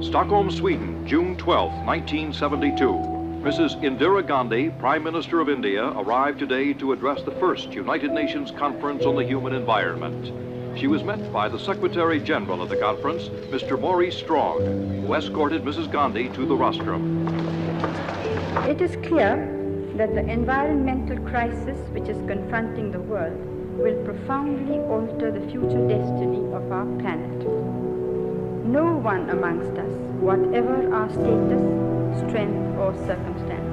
Stockholm, Sweden, June 12, 1972. Mrs. Indira Gandhi, Prime Minister of India, arrived today to address the first United Nations Conference on the Human Environment. She was met by the Secretary General of the conference, Mr. Maurice Strong, who escorted Mrs. Gandhi to the rostrum. It is clear that the environmental crisis which is confronting the world will profoundly alter the future destiny of our planet. No one amongst us, whatever our status, strength, or circumstance,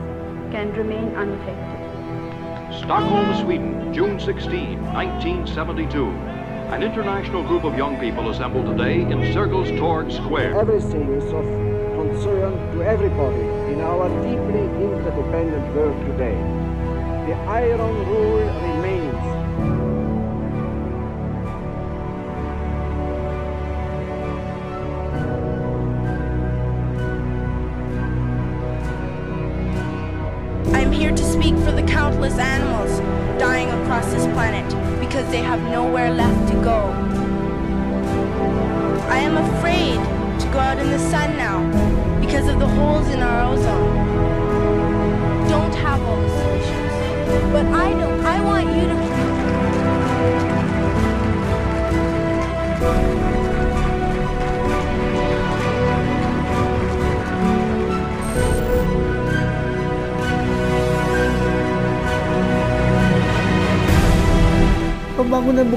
can remain unaffected. Stockholm, Sweden, June 16, 1972. An international group of young people assembled today in Sergels Torg Square. Everything is of concern to everybody in our deeply interdependent world today. The iron rule remains.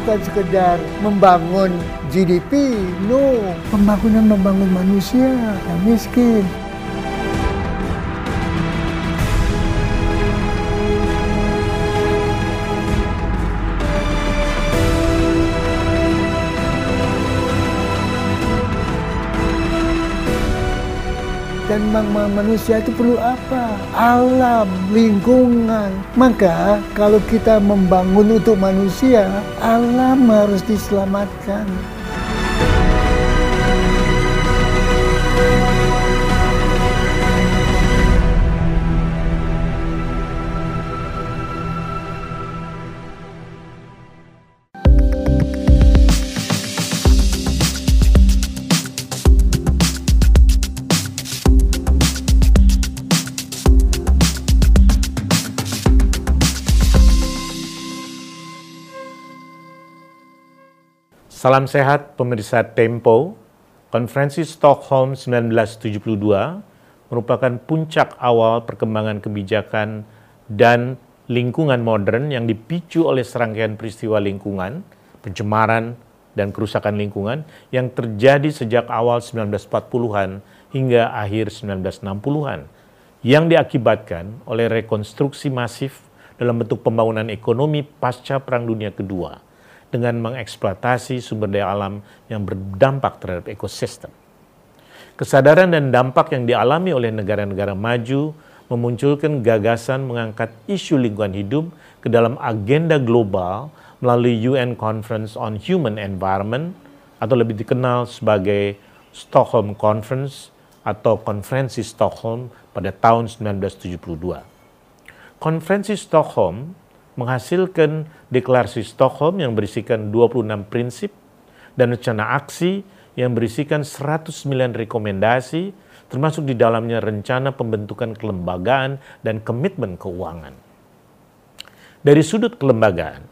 Bukan sekedar membangun GDP, no. Pembangunan membangun manusia yang miskin. Dan membangun manusia itu perlu apa? Alam, lingkungan. Maka kalau kita membangun untuk manusia, alam harus diselamatkan. Salam sehat pemirsa Tempo. Konferensi Stockholm 1972 merupakan puncak awal perkembangan kebijakan dan lingkungan modern yang dipicu oleh serangkaian peristiwa lingkungan, pencemaran, dan kerusakan lingkungan yang terjadi sejak awal 1940-an hingga akhir 1960-an yang diakibatkan oleh rekonstruksi masif dalam bentuk pembangunan ekonomi pasca Perang Dunia Kedua dengan mengeksploitasi sumber daya alam yang berdampak terhadap ekosistem. Kesadaran dan dampak yang dialami oleh negara-negara maju memunculkan gagasan mengangkat isu lingkungan hidup ke dalam agenda global melalui UN Conference on Human Environment atau lebih dikenal sebagai Stockholm Conference atau Konferensi Stockholm pada tahun 1972. Konferensi Stockholm menghasilkan deklarasi Stockholm yang berisikan 26 prinsip dan rencana aksi yang berisikan 109 rekomendasi termasuk di dalamnya rencana pembentukan kelembagaan dan komitmen keuangan. Dari sudut kelembagaan,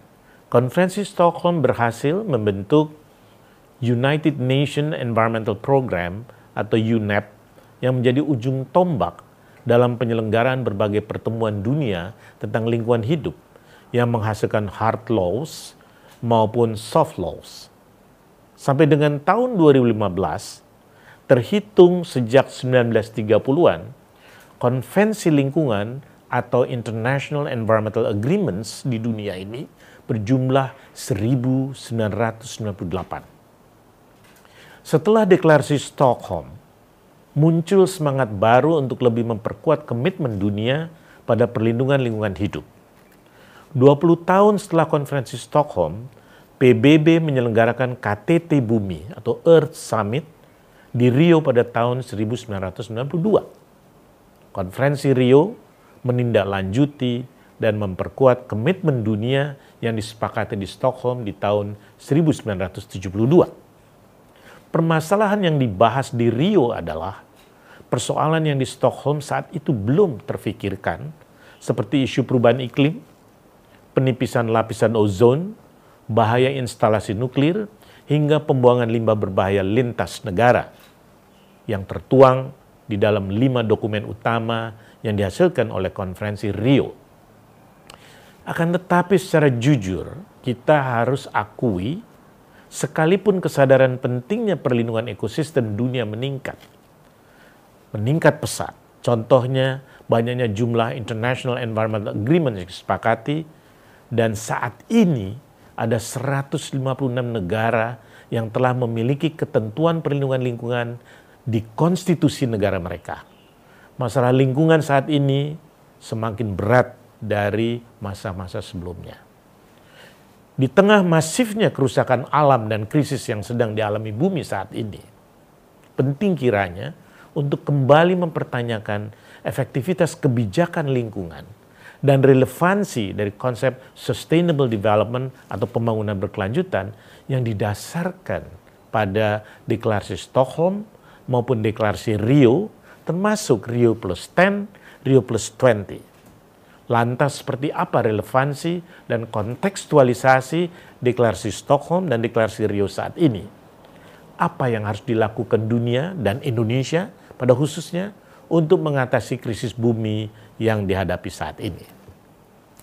Konferensi Stockholm berhasil membentuk United Nations Environmental Program atau UNEP yang menjadi ujung tombak dalam penyelenggaraan berbagai pertemuan dunia tentang lingkungan hidup yang menghasilkan hard laws maupun soft laws. Sampai dengan tahun 2015, terhitung sejak 1930-an, konvensi lingkungan atau International Environmental Agreements di dunia ini berjumlah 1998. Setelah deklarasi Stockholm, muncul semangat baru untuk lebih memperkuat komitmen dunia pada perlindungan lingkungan hidup. 20 tahun setelah konferensi Stockholm, PBB menyelenggarakan KTT Bumi atau Earth Summit di Rio pada tahun 1992. Konferensi Rio menindaklanjuti dan memperkuat komitmen dunia yang disepakati di Stockholm di tahun 1972. Permasalahan yang dibahas di Rio adalah persoalan yang di Stockholm saat itu belum terfikirkan, seperti isu perubahan iklim, penipisan lapisan ozon, bahaya instalasi nuklir, hingga pembuangan limbah berbahaya lintas negara yang tertuang di dalam lima dokumen utama yang dihasilkan oleh konferensi Rio. Akan tetapi secara jujur, kita harus akui sekalipun kesadaran pentingnya perlindungan ekosistem dunia meningkat, meningkat pesat. Contohnya banyaknya jumlah International Environmental Agreement yang disepakati dan saat ini ada 156 negara yang telah memiliki ketentuan perlindungan lingkungan di konstitusi negara mereka. Masalah lingkungan saat ini semakin berat dari masa-masa sebelumnya. Di tengah masifnya kerusakan alam dan krisis yang sedang dialami bumi saat ini, penting kiranya untuk kembali mempertanyakan efektivitas kebijakan lingkungan dan relevansi dari konsep sustainable development atau pembangunan berkelanjutan yang didasarkan pada deklarasi Stockholm maupun deklarasi Rio, termasuk Rio plus 10, Rio plus 20. Lantas seperti apa relevansi dan kontekstualisasi deklarasi Stockholm dan deklarasi Rio saat ini? Apa yang harus dilakukan dunia dan Indonesia pada khususnya untuk mengatasi krisis bumi yang dihadapi saat ini?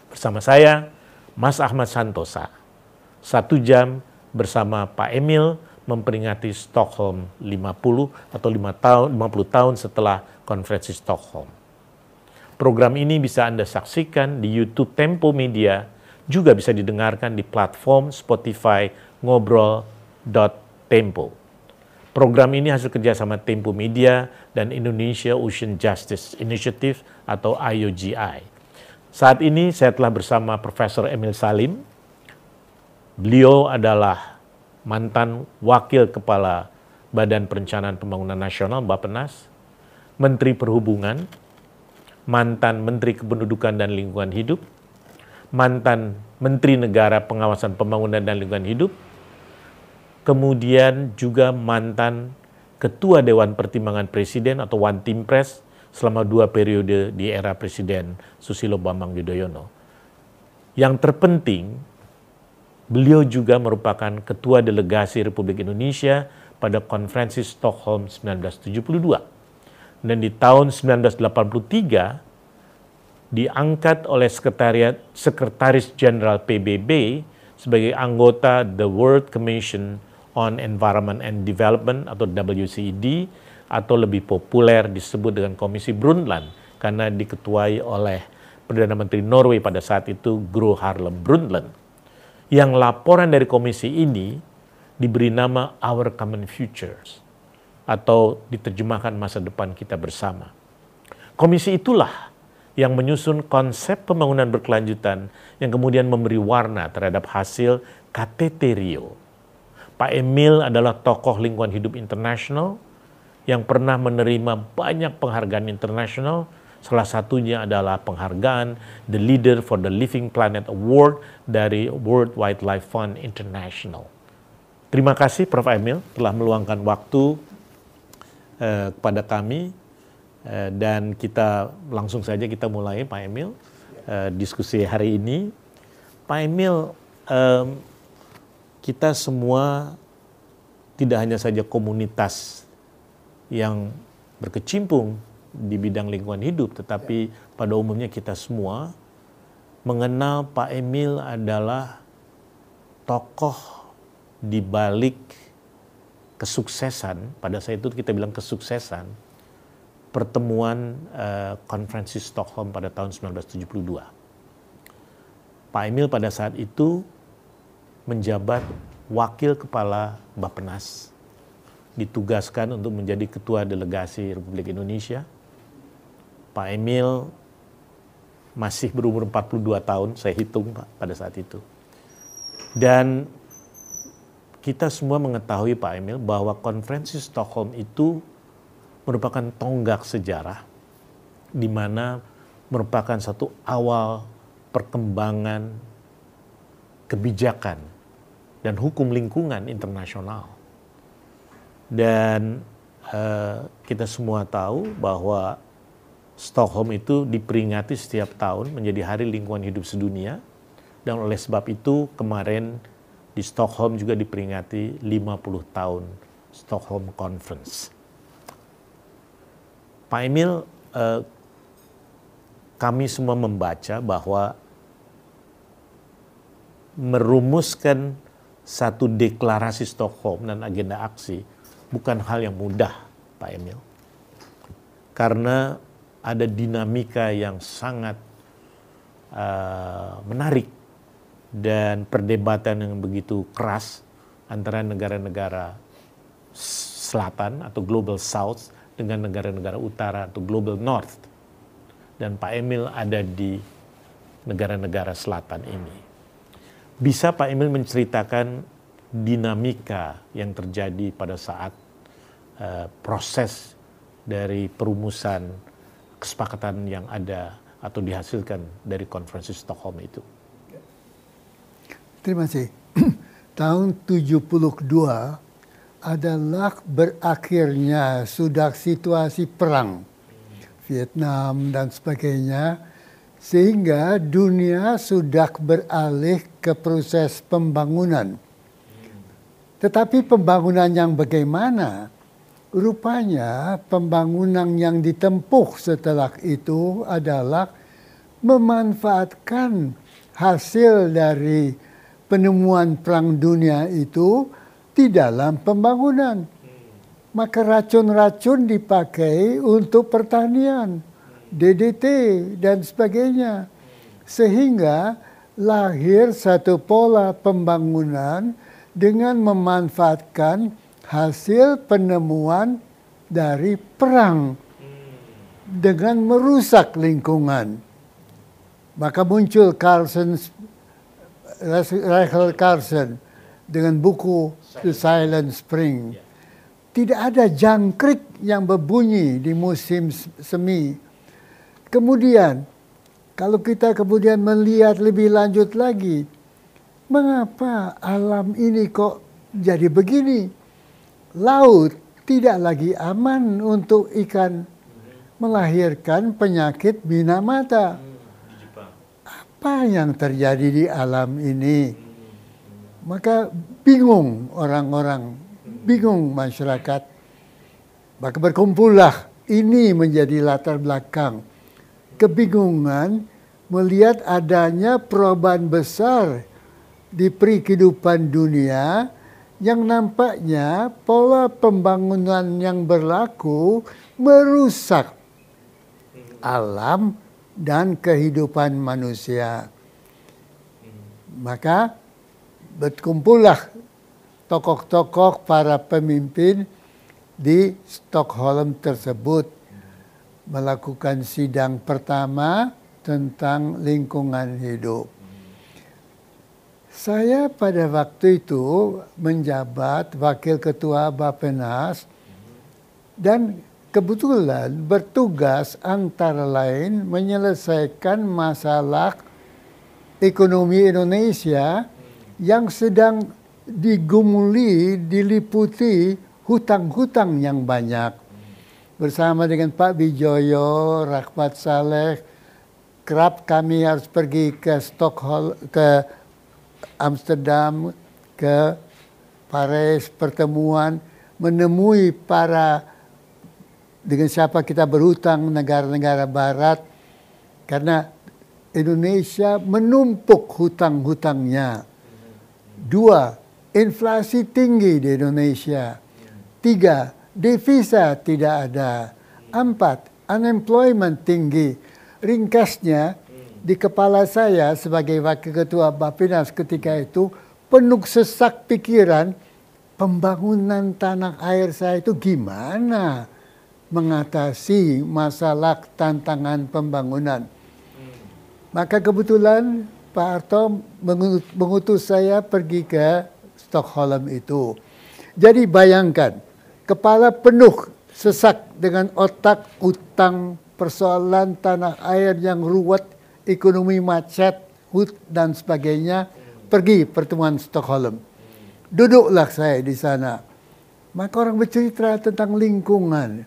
Bersama saya, Mas Ahmad Santosa. Satu jam bersama Pak Emil memperingati Stockholm 50 atau 5 tahun 50 tahun setelah konferensi Stockholm. Program ini bisa Anda saksikan di YouTube Tempo Media, juga bisa didengarkan di platform Spotify ngobrol.tempo. Program ini hasil kerjasama Tempo Media dan Indonesia Ocean Justice Initiative atau IOGI. Saat ini saya telah bersama Profesor Emil Salim, Beliau adalah mantan wakil kepala Badan Perencanaan Pembangunan Nasional Bappenas, Menteri Perhubungan, mantan Menteri Kependudukan dan Lingkungan Hidup, mantan Menteri Negara Pengawasan Pembangunan dan Lingkungan Hidup, kemudian juga mantan Ketua Dewan Pertimbangan Presiden atau One Team Press selama dua periode di era Presiden Susilo Bambang Yudhoyono. Yang terpenting, Beliau juga merupakan ketua delegasi Republik Indonesia pada konferensi Stockholm 1972. Dan di tahun 1983 diangkat oleh Sekretariat Sekretaris Jenderal PBB sebagai anggota The World Commission on Environment and Development atau WCED atau lebih populer disebut dengan Komisi Brundtland karena diketuai oleh Perdana Menteri Norway pada saat itu Gro Harlem Brundtland yang laporan dari komisi ini diberi nama Our Common Futures atau diterjemahkan masa depan kita bersama. Komisi itulah yang menyusun konsep pembangunan berkelanjutan yang kemudian memberi warna terhadap hasil KTT Rio. Pak Emil adalah tokoh lingkungan hidup internasional yang pernah menerima banyak penghargaan internasional Salah satunya adalah penghargaan The Leader for the Living Planet Award dari World Wildlife Fund International. Terima kasih Prof. Emil telah meluangkan waktu eh, kepada kami eh, dan kita langsung saja kita mulai Pak Emil eh, diskusi hari ini. Pak Emil, eh, kita semua tidak hanya saja komunitas yang berkecimpung di bidang lingkungan hidup, tetapi pada umumnya kita semua mengenal Pak Emil adalah tokoh di balik kesuksesan, pada saat itu kita bilang kesuksesan, pertemuan uh, konferensi Stockholm pada tahun 1972. Pak Emil pada saat itu menjabat wakil kepala Bappenas, ditugaskan untuk menjadi ketua delegasi Republik Indonesia Pak Emil masih berumur 42 tahun, saya hitung Pak pada saat itu. Dan kita semua mengetahui Pak Emil bahwa konferensi Stockholm itu merupakan tonggak sejarah di mana merupakan satu awal perkembangan kebijakan dan hukum lingkungan internasional. Dan uh, kita semua tahu bahwa Stockholm itu diperingati setiap tahun menjadi Hari Lingkungan Hidup Sedunia. Dan oleh sebab itu kemarin di Stockholm juga diperingati 50 tahun Stockholm Conference. Pak Emil, eh, kami semua membaca bahwa merumuskan satu deklarasi Stockholm dan agenda aksi bukan hal yang mudah, Pak Emil. Karena ada dinamika yang sangat uh, menarik dan perdebatan yang begitu keras antara negara-negara selatan atau global south dengan negara-negara utara atau global north. Dan Pak Emil ada di negara-negara selatan ini. Bisa Pak Emil menceritakan dinamika yang terjadi pada saat uh, proses dari perumusan kesepakatan yang ada atau dihasilkan dari konferensi Stockholm itu? Terima kasih. Tahun 72 adalah berakhirnya sudah situasi perang Vietnam dan sebagainya sehingga dunia sudah beralih ke proses pembangunan. Tetapi pembangunan yang bagaimana? Rupanya pembangunan yang ditempuh setelah itu adalah memanfaatkan hasil dari penemuan perang dunia itu di dalam pembangunan. Maka racun-racun dipakai untuk pertanian, DDT dan sebagainya. Sehingga lahir satu pola pembangunan dengan memanfaatkan hasil penemuan dari perang dengan merusak lingkungan. Maka muncul Carlson Rachel Carson dengan buku The Silent Spring. Tidak ada jangkrik yang berbunyi di musim semi. Kemudian, kalau kita kemudian melihat lebih lanjut lagi, mengapa alam ini kok jadi begini? Laut tidak lagi aman untuk ikan melahirkan penyakit binamata. mata apa yang terjadi di alam ini. Maka bingung orang-orang, bingung masyarakat. Maka berkumpullah ini menjadi latar belakang. Kebingungan melihat adanya perubahan besar di peri kehidupan dunia yang nampaknya pola pembangunan yang berlaku merusak alam dan kehidupan manusia. Maka berkumpullah tokoh-tokoh para pemimpin di Stockholm tersebut melakukan sidang pertama tentang lingkungan hidup. Saya pada waktu itu menjabat wakil ketua Bapenas dan kebetulan bertugas antara lain menyelesaikan masalah ekonomi Indonesia yang sedang digumuli, diliputi hutang-hutang yang banyak. Bersama dengan Pak Bijoyo, Rahmat Saleh, kerap kami harus pergi ke Stockholm, ke Amsterdam, ke Paris, pertemuan, menemui para dengan siapa kita berhutang negara-negara barat karena Indonesia menumpuk hutang-hutangnya. Dua, inflasi tinggi di Indonesia. Tiga, devisa tidak ada. Empat, unemployment tinggi. Ringkasnya, di kepala saya sebagai wakil ketua Bapinas ketika itu penuh sesak pikiran pembangunan tanah air saya itu gimana? mengatasi masalah tantangan pembangunan. Maka kebetulan Pak Harto mengutus saya pergi ke Stockholm itu. Jadi bayangkan, kepala penuh sesak dengan otak utang persoalan tanah air yang ruwet, ekonomi macet, hut dan sebagainya, pergi pertemuan Stockholm. Duduklah saya di sana Maka orang bercerita tentang lingkungan.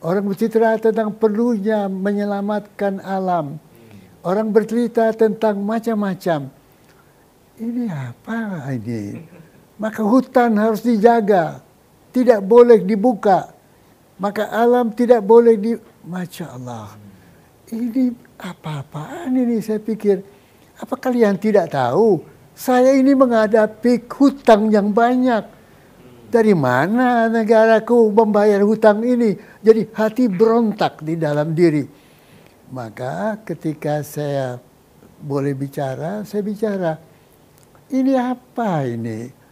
Orang bercerita tentang perlunya menyelamatkan alam. Orang bercerita tentang macam-macam. Ini apa ini? Maka hutan harus dijaga. Tidak boleh dibuka. Maka alam tidak boleh di... Masya Allah. Ini apa-apaan ini saya pikir. Apa kalian tidak tahu? Saya ini menghadapi hutang yang banyak. Dari mana negaraku membayar hutang ini? Jadi hati berontak di dalam diri. Maka ketika saya boleh bicara, saya bicara. Ini apa ini?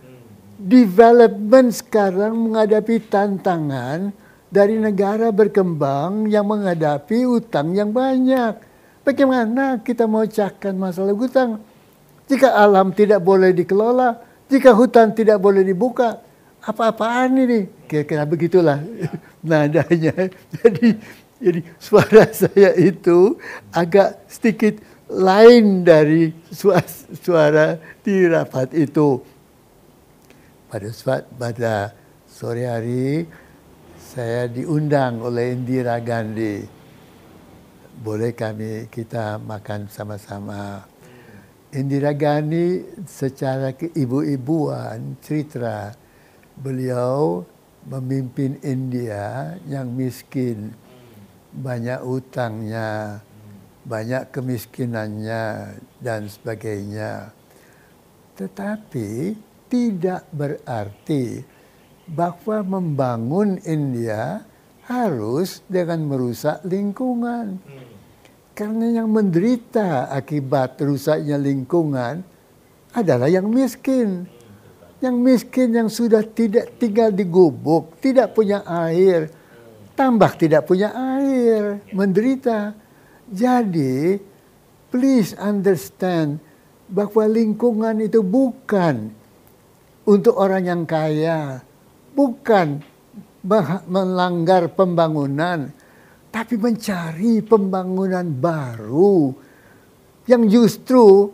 Development sekarang menghadapi tantangan dari negara berkembang yang menghadapi utang yang banyak. Bagaimana kita mau cakkan masalah hutang? Jika alam tidak boleh dikelola, jika hutan tidak boleh dibuka, apa-apaan ini? Kira-kira begitulah nadanya. Jadi, jadi suara saya itu agak sedikit lain dari suara, suara di rapat itu. Pada pada sore hari saya diundang oleh Indira Gandhi. Boleh kami kita makan sama-sama. Indira Gandhi secara keibu-ibuan cerita beliau memimpin India yang miskin, banyak utangnya, banyak kemiskinannya dan sebagainya. Tetapi tidak berarti bahwa membangun India harus dengan merusak lingkungan. Karena yang menderita akibat rusaknya lingkungan adalah yang miskin yang miskin yang sudah tidak tinggal di gubuk, tidak punya air, tambah tidak punya air, menderita. Jadi, please understand bahwa lingkungan itu bukan untuk orang yang kaya, bukan melanggar pembangunan, tapi mencari pembangunan baru yang justru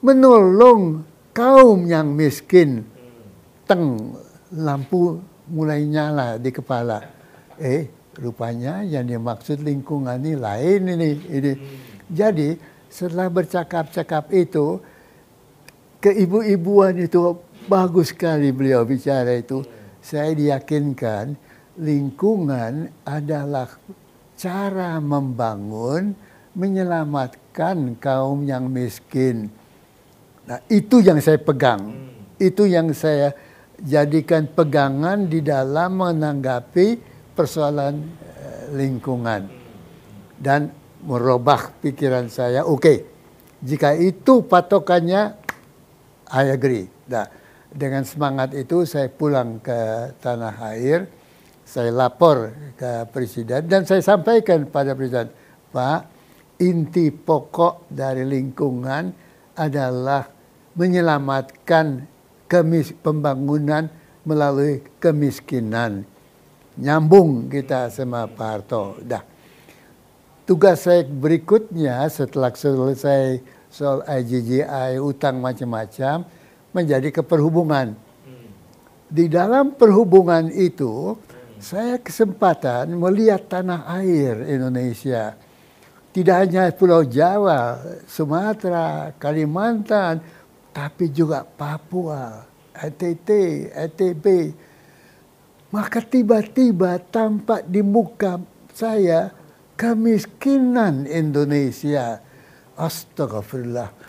menolong kaum yang miskin teng lampu mulai nyala di kepala. Eh, rupanya yang dimaksud lingkungan ini lain ini. ini. Jadi setelah bercakap-cakap itu, keibu-ibuan itu bagus sekali beliau bicara itu. Saya diyakinkan lingkungan adalah cara membangun, menyelamatkan kaum yang miskin. Nah, itu yang saya pegang. Itu yang saya jadikan pegangan di dalam menanggapi persoalan eh, lingkungan dan merubah pikiran saya. Oke, okay, jika itu patokannya, I agree. Nah, dengan semangat itu saya pulang ke tanah air, saya lapor ke presiden dan saya sampaikan pada presiden, Pak, inti pokok dari lingkungan adalah menyelamatkan kemis pembangunan melalui kemiskinan. Nyambung kita sama Pak Harto. Dah. Tugas saya berikutnya setelah selesai soal IGGI, utang macam-macam, menjadi keperhubungan. Di dalam perhubungan itu, saya kesempatan melihat tanah air Indonesia. Tidak hanya Pulau Jawa, Sumatera, Kalimantan, tapi juga Papua, NTT, NTB. Maka tiba-tiba tampak di muka saya kemiskinan Indonesia. Astagfirullah.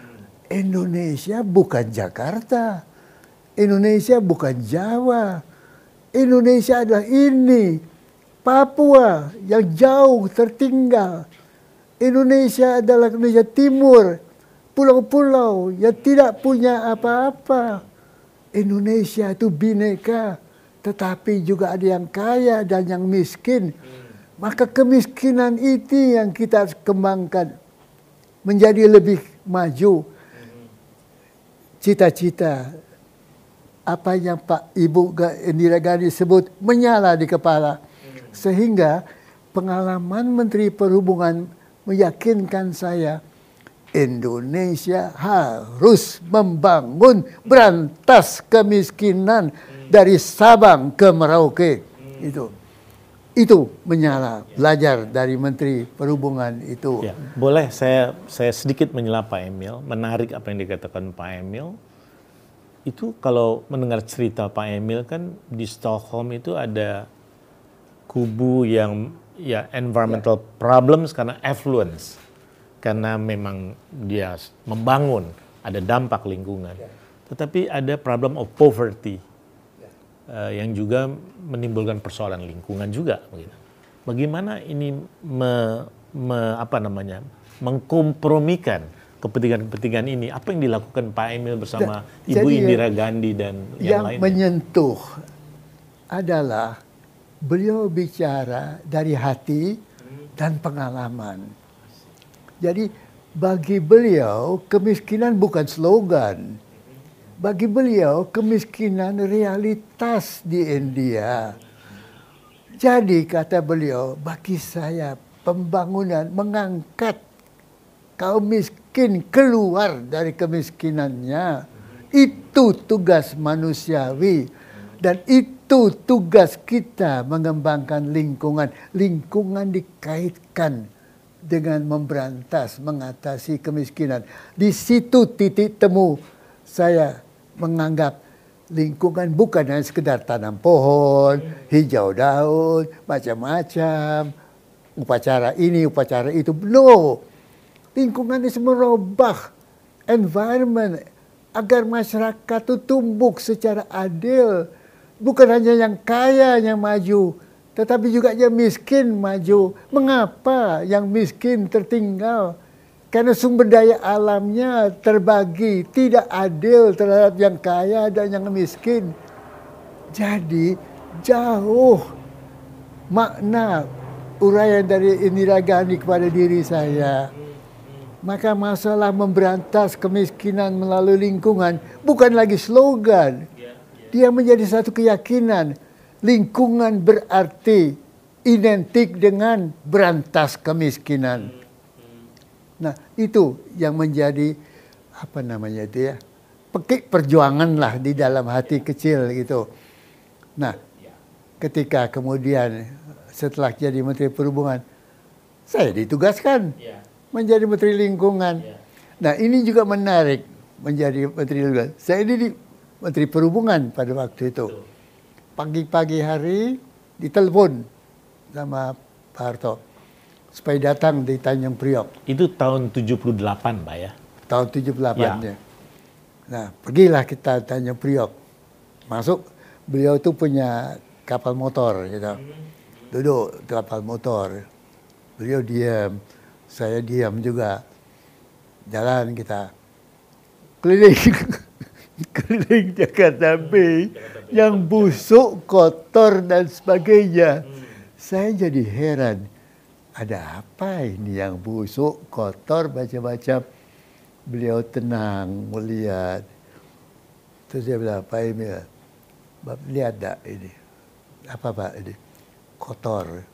Indonesia bukan Jakarta. Indonesia bukan Jawa. Indonesia adalah ini. Papua yang jauh tertinggal. Indonesia adalah Indonesia Timur pulau-pulau yang tidak punya apa-apa. Indonesia itu bineka, tetapi juga ada yang kaya dan yang miskin. Maka kemiskinan itu yang kita kembangkan menjadi lebih maju. Cita-cita apa yang Pak Ibu Indira Gandhi sebut menyala di kepala. Sehingga pengalaman Menteri Perhubungan meyakinkan saya Indonesia harus membangun berantas kemiskinan dari Sabang ke Merauke. Itu itu menyala belajar dari Menteri Perhubungan itu. Ya, boleh saya saya sedikit menyela Pak Emil, menarik apa yang dikatakan Pak Emil. Itu kalau mendengar cerita Pak Emil kan di Stockholm itu ada kubu yang ya environmental problems karena affluence. Karena memang dia membangun, ada dampak lingkungan. Tetapi ada problem of poverty uh, yang juga menimbulkan persoalan lingkungan juga. Begitu. Bagaimana ini me, me, apa namanya mengkompromikan kepentingan-kepentingan ini? Apa yang dilakukan Pak Emil bersama da, Ibu Indira Gandhi dan yang, yang lainnya? menyentuh adalah beliau bicara dari hati dan pengalaman. Jadi bagi beliau kemiskinan bukan slogan bagi beliau kemiskinan realitas di India. Jadi kata beliau, bagi saya pembangunan mengangkat kaum miskin keluar dari kemiskinannya itu tugas manusiawi dan itu tugas kita mengembangkan lingkungan. Lingkungan dikaitkan dengan memberantas, mengatasi kemiskinan. Di situ titik temu saya menganggap lingkungan bukan hanya sekedar tanam pohon, hijau daun, macam-macam, upacara ini, upacara itu. No, lingkungan itu merubah environment agar masyarakat itu tumbuh secara adil. Bukan hanya yang kaya yang maju, tetapi juga yang miskin maju. Mengapa yang miskin tertinggal? Karena sumber daya alamnya terbagi, tidak adil terhadap yang kaya dan yang miskin. Jadi jauh makna uraian dari Indira Gandhi kepada diri saya. Maka masalah memberantas kemiskinan melalui lingkungan bukan lagi slogan. Dia menjadi satu keyakinan. Lingkungan berarti identik dengan berantas kemiskinan. Nah itu yang menjadi apa namanya itu ya pekik perjuangan lah di dalam hati kecil gitu. Nah ketika kemudian setelah jadi Menteri Perhubungan saya ditugaskan menjadi Menteri Lingkungan. Nah ini juga menarik menjadi Menteri Lingkungan. Saya ini di Menteri Perhubungan pada waktu itu. Pagi-pagi hari ditelepon sama Pak Harto supaya datang di Tanjung Priok. Itu tahun 78, Pak ya? Tahun 78 ya. ya. Nah, pergilah kita Tanjung Priok. Masuk, beliau itu punya kapal motor gitu. Duduk di kapal motor. Beliau diam, saya diam juga. Jalan kita. Keliling keliling Jakarta Bay yang busuk, kotor dan sebagainya. Saya jadi heran ada apa ini yang busuk, kotor, macam-macam. Beliau tenang melihat. Terus dia bilang, Pak Emil, Bapak lihat tak ini? Apa Pak ini? Kotor,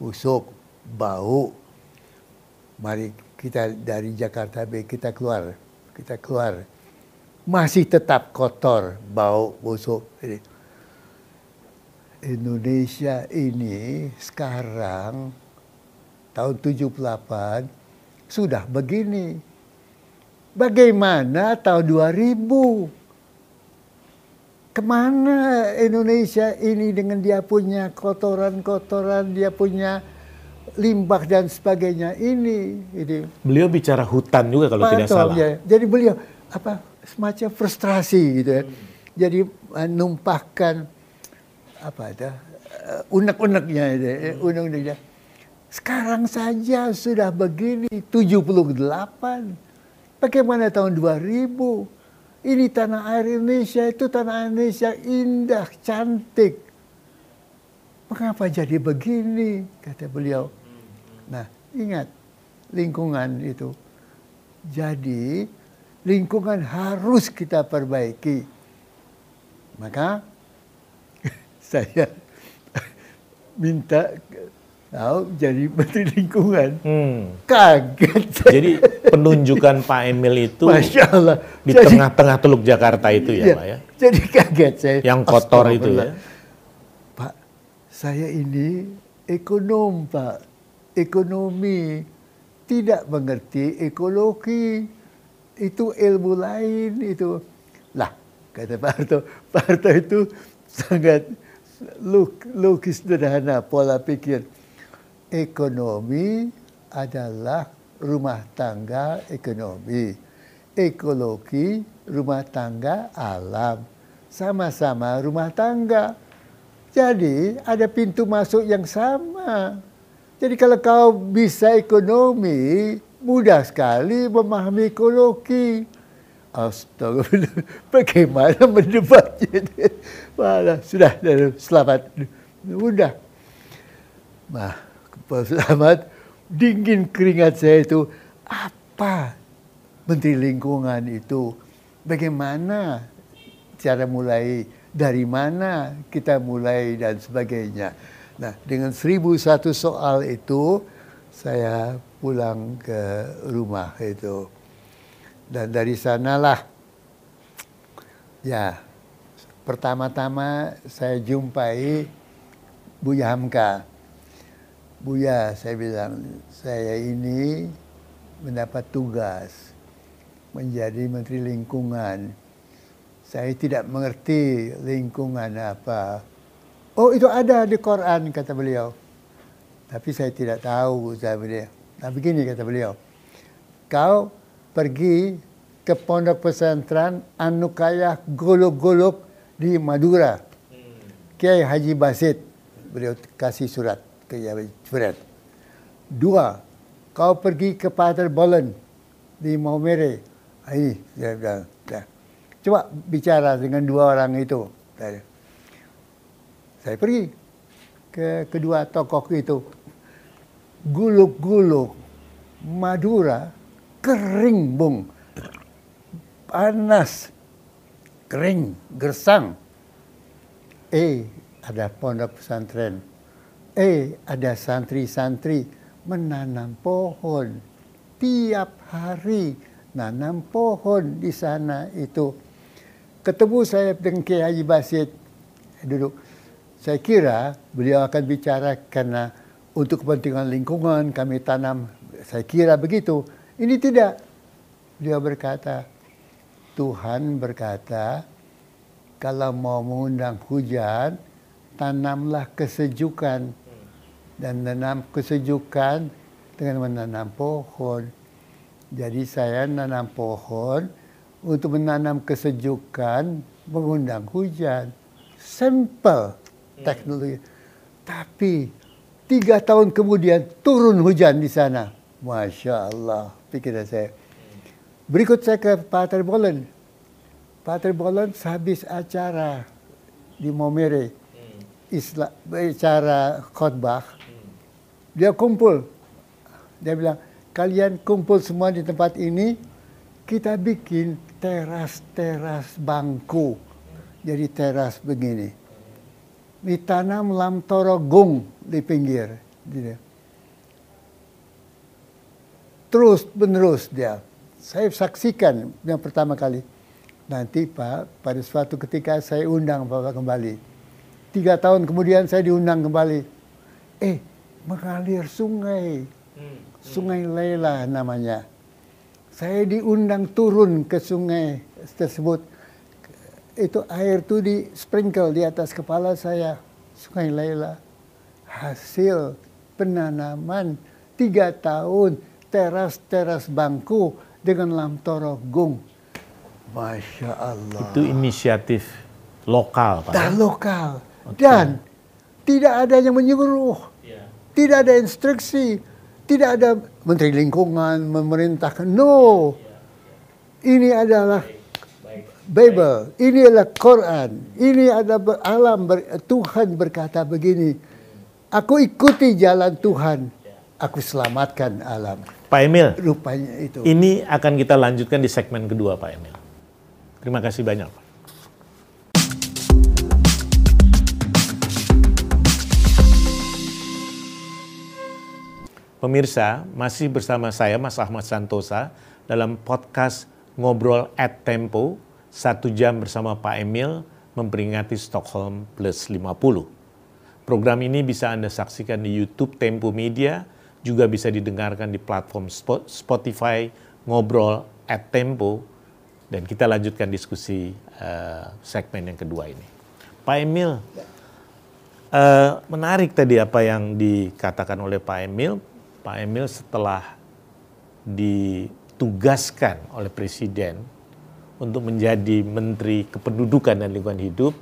busuk, bau. Mari kita dari Jakarta B, kita keluar. Kita keluar. Masih tetap kotor, bau, busuk. Ini. Indonesia ini sekarang tahun 78 sudah begini. Bagaimana tahun 2000? Ke mana Indonesia ini dengan dia punya kotoran-kotoran, dia punya limbah dan sebagainya ini. ini. Beliau bicara hutan juga kalau tidak salah. Ya. Jadi beliau apa semacam frustrasi gitu ya. Jadi menumpahkan apa itu uh, unek-uneknya itu, uh, unek-uneknya sekarang saja sudah begini 78. Bagaimana tahun 2000? Ini tanah air Indonesia itu tanah air Indonesia indah, cantik. Mengapa jadi begini? Kata beliau. Nah, ingat lingkungan itu. Jadi lingkungan harus kita perbaiki. Maka saya minta tahu jadi menteri lingkungan. Hmm. Kaget. Jadi penunjukan Pak Emil itu Masya Allah. di tengah-tengah Teluk Jakarta itu ya, Iya, Pak ya. Jadi kaget saya. Yang kotor itu ya. Pak, saya ini ekonom, Pak. Ekonomi. Tidak mengerti ekologi. Itu ilmu lain itu. Lah, kata Pak Harto. Pak Harto itu sangat log- logis sederhana pola pikir. Ekonomi adalah rumah tangga ekonomi. Ekologi rumah tangga alam. Sama-sama rumah tangga. Jadi ada pintu masuk yang sama. Jadi kalau kau bisa ekonomi, mudah sekali memahami ekologi. Astagfirullah, bagaimana mendebatnya? Malah sudah, selamat. Udah. Nah, Pak Selamat, dingin keringat saya itu, apa Menteri Lingkungan itu? Bagaimana cara mulai, dari mana kita mulai dan sebagainya. Nah, dengan seribu satu soal itu, saya pulang ke rumah itu. Dan dari sanalah, ya, pertama-tama saya jumpai Buya Hamka. Buya, saya bilang, saya ini mendapat tugas menjadi Menteri Lingkungan. Saya tidak mengerti lingkungan apa. Oh, itu ada di Quran, kata beliau. Tapi saya tidak tahu, saya beliau. Nah, begini kata beliau. Kau pergi ke pondok pesantren Anukayah Golok-Golok di Madura. Kiai Haji Basit. Beliau kasih surat ke Basit. Dua, kau pergi ke Pater Bolen di Maumere. Ah, Ini, dia bilang. dah. Coba bicara dengan dua orang itu. Saya pergi ke kedua tokoh itu. Guluk-guluk Madura kering, Bung. Panas. Kering, gersang. Eh, ada pondok pesantren. Eh, ada santri-santri menanam pohon. Tiap hari nanam pohon di sana itu. Ketemu saya dengan Kiai Basit. Duduk. Saya kira beliau akan bicara karena untuk kepentingan lingkungan kami tanam. Saya kira begitu. Ini tidak. Beliau berkata, Tuhan berkata, kalau mau mengundang hujan, tanamlah kesejukan. Dan menanam kesejukan dengan menanam pohon. Jadi saya menanam pohon untuk menanam kesejukan, mengundang hujan. Simple teknologi. Tapi tiga tahun kemudian turun hujan di sana. Masya Allah, pikiran saya. Berikut saya ke Pater Bolen. Pater Bolen habis acara di Momere, Isla, acara khotbah, dia kumpul. Dia bilang, kalian kumpul semua di tempat ini, kita bikin teras-teras bangku. Jadi teras begini. Ditanam lam torogung di pinggir. Dia. Terus menerus dia. Saya saksikan yang pertama kali. Nanti Pak, pada suatu ketika saya undang Bapak kembali. Tiga tahun kemudian saya diundang kembali. Eh, mengalir sungai. Sungai Lela namanya. Saya diundang turun ke sungai tersebut. Itu air itu di sprinkle di atas kepala saya. Sungai Lela. Hasil penanaman tiga tahun teras-teras bangku dengan lamtorogung. Masya Allah. Itu inisiatif lokal, Pak. Dan ya? lokal. Dan tidak ada yang menyuruh. Tidak ada instruksi. Tidak ada menteri lingkungan memerintahkan. No. Ini adalah Bible. Ini adalah Quran. Ini adalah alam. ber- Tuhan berkata begini. Aku ikuti jalan Tuhan. Aku selamatkan alam. Pak Emil, Rupanya itu. ini akan kita lanjutkan di segmen kedua, Pak Emil. Terima kasih banyak, Pak. Pemirsa, masih bersama saya Mas Ahmad Santosa dalam podcast Ngobrol at Tempo, satu jam bersama Pak Emil memperingati Stockholm Plus 50. Program ini bisa Anda saksikan di YouTube Tempo Media, juga bisa didengarkan di platform Spotify Ngobrol at Tempo, dan kita lanjutkan diskusi uh, segmen yang kedua ini. Pak Emil, uh, menarik tadi apa yang dikatakan oleh Pak Emil Pak Emil setelah ditugaskan oleh Presiden untuk menjadi Menteri Kependudukan dan Lingkungan Hidup,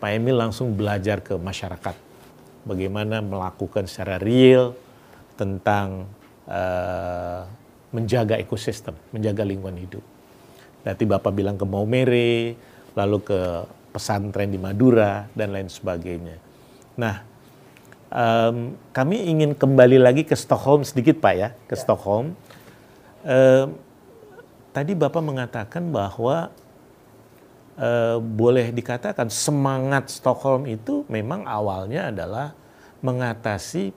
Pak Emil langsung belajar ke masyarakat. Bagaimana melakukan secara real tentang uh, menjaga ekosistem, menjaga lingkungan hidup. Nanti Bapak bilang ke Maumere, lalu ke pesantren di Madura, dan lain sebagainya. Nah, um, kami ingin kembali lagi ke Stockholm sedikit Pak ya, ke ya. Stockholm. Um, tadi Bapak mengatakan bahwa uh, boleh dikatakan semangat Stockholm itu memang awalnya adalah mengatasi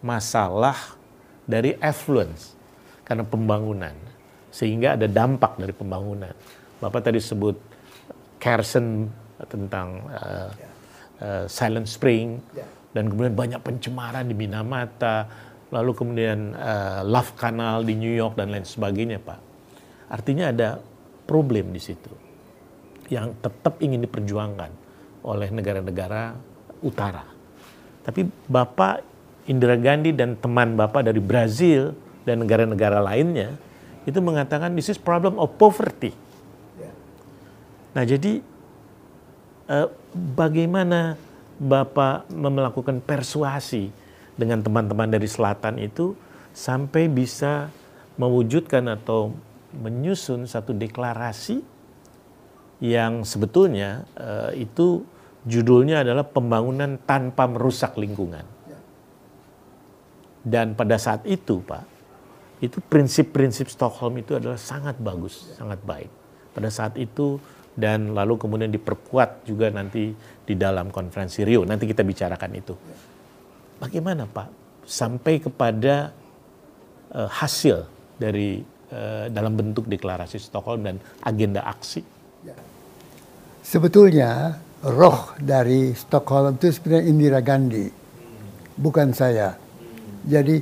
masalah dari affluence karena pembangunan sehingga ada dampak dari pembangunan. Bapak tadi sebut Carson tentang uh, uh, Silent Spring. Yeah dan kemudian banyak pencemaran di Minamata, lalu kemudian uh, Love Canal di New York dan lain sebagainya, Pak. Artinya ada problem di situ yang tetap ingin diperjuangkan oleh negara-negara utara. Tapi Bapak Indira Gandhi dan teman Bapak dari Brazil dan negara-negara lainnya itu mengatakan this is problem of poverty. Nah, jadi uh, bagaimana Bapak melakukan persuasi dengan teman-teman dari selatan itu sampai bisa mewujudkan atau menyusun satu deklarasi yang sebetulnya uh, itu judulnya adalah pembangunan tanpa merusak lingkungan. Dan pada saat itu, Pak, itu prinsip-prinsip Stockholm itu adalah sangat bagus, sangat baik. Pada saat itu dan lalu kemudian diperkuat juga nanti di dalam konferensi Rio. Nanti kita bicarakan itu. Bagaimana Pak sampai kepada uh, hasil dari uh, dalam bentuk deklarasi Stockholm dan agenda aksi? Ya. Sebetulnya roh dari Stockholm itu sebenarnya Indira Gandhi, bukan saya. Jadi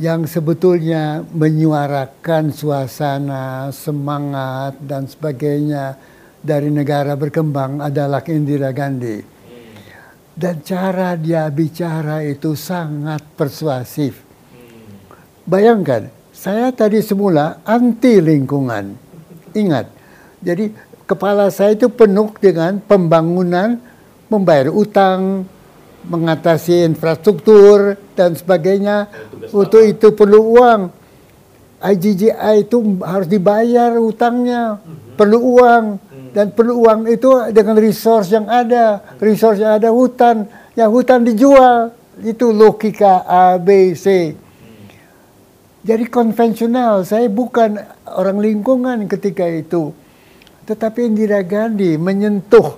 yang sebetulnya menyuarakan suasana, semangat, dan sebagainya dari negara berkembang adalah Indira Gandhi. Dan cara dia bicara itu sangat persuasif. Bayangkan, saya tadi semula anti lingkungan. Ingat, jadi kepala saya itu penuh dengan pembangunan, membayar utang, mengatasi infrastruktur dan sebagainya. Untuk itu perlu uang. IGGI itu harus dibayar utangnya, perlu uang dan perlu uang itu dengan resource yang ada, resource yang ada hutan, yang hutan dijual. Itu logika A, B, C. Jadi konvensional, saya bukan orang lingkungan ketika itu. Tetapi Indira Gandhi menyentuh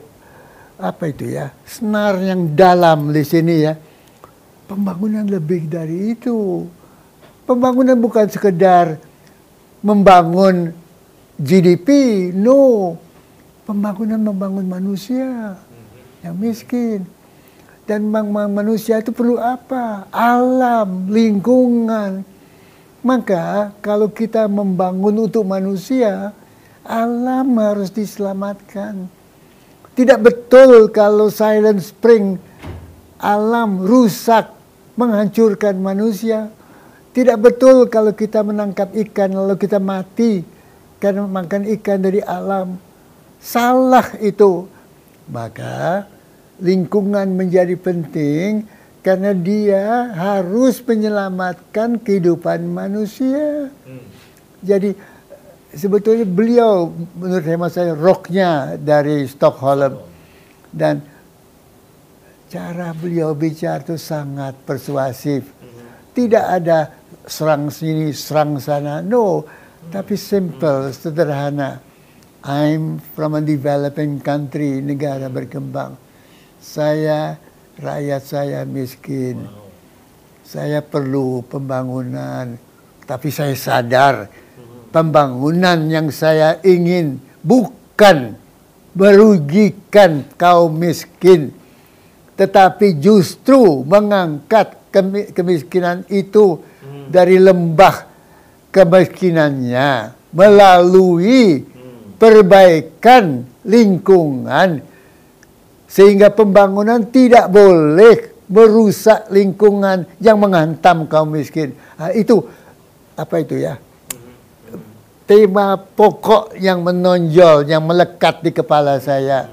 apa itu ya senar yang dalam di sini ya. Pembangunan lebih dari itu. Pembangunan bukan sekedar membangun GDP no. Pembangunan membangun manusia yang miskin. Dan manusia itu perlu apa? Alam lingkungan. Maka kalau kita membangun untuk manusia alam harus diselamatkan tidak betul kalau Silent Spring alam rusak menghancurkan manusia. Tidak betul kalau kita menangkap ikan lalu kita mati karena makan ikan dari alam. Salah itu. Maka lingkungan menjadi penting karena dia harus menyelamatkan kehidupan manusia. Hmm. Jadi sebetulnya beliau menurut hemat saya rocknya dari Stockholm dan cara beliau bicara itu sangat persuasif. Tidak ada serang sini, serang sana. No, tapi simple, sederhana. I'm from a developing country, negara berkembang. Saya, rakyat saya miskin. saya perlu pembangunan, tapi saya sadar pembangunan yang saya ingin bukan merugikan kaum miskin, tetapi justru mengangkat kemiskinan itu dari lembah kemiskinannya melalui perbaikan lingkungan sehingga pembangunan tidak boleh merusak lingkungan yang menghantam kaum miskin. Nah, itu apa itu ya? Tema pokok yang menonjol, yang melekat di kepala saya.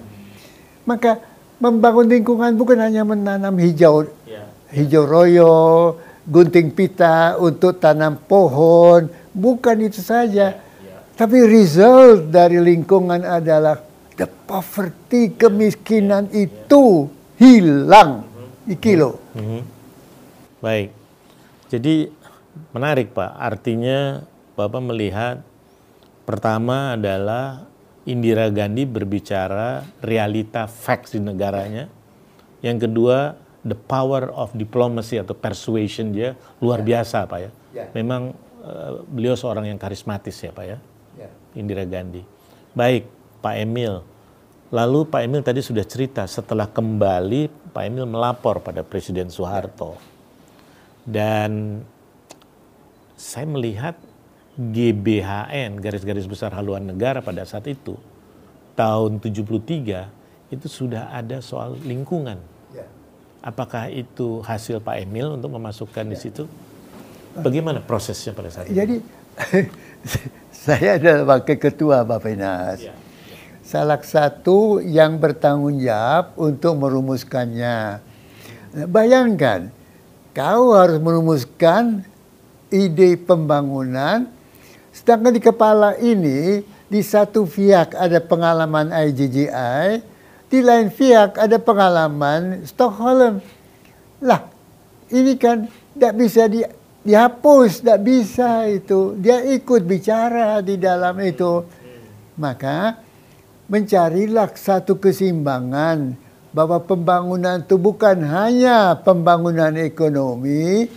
Maka membangun lingkungan bukan hanya menanam hijau, ya. hijau royo, gunting pita untuk tanam pohon, bukan itu saja. Ya, Tapi result dari lingkungan adalah the poverty, kemiskinan itu hilang iki loh. Mm-hmm. Baik. Jadi menarik Pak. Artinya Bapak melihat pertama adalah Indira Gandhi berbicara realita facts di negaranya. Yang kedua the power of diplomacy atau persuasion dia luar ya. biasa Pak ya. ya. Memang uh, beliau seorang yang karismatis ya Pak ya. ya. Indira Gandhi. Baik Pak Emil. Lalu Pak Emil tadi sudah cerita setelah kembali Pak Emil melapor pada Presiden Soeharto. Dan saya melihat GBHN, Garis-Garis Besar Haluan Negara pada saat itu, tahun 73, itu sudah ada soal lingkungan. Ya. Apakah itu hasil Pak Emil untuk memasukkan ya. di situ? Bagaimana prosesnya pada saat itu? Jadi, saya adalah wakil ketua Bapak Inas. Ya salah satu yang bertanggung jawab untuk merumuskannya. Bayangkan, kau harus merumuskan ide pembangunan, sedangkan di kepala ini di satu pihak ada pengalaman IGGI, di lain pihak ada pengalaman Stockholm. Lah, ini kan tidak bisa di, dihapus, tidak bisa itu. Dia ikut bicara di dalam itu. Maka mencarilah satu keseimbangan bahwa pembangunan itu bukan hanya pembangunan ekonomi,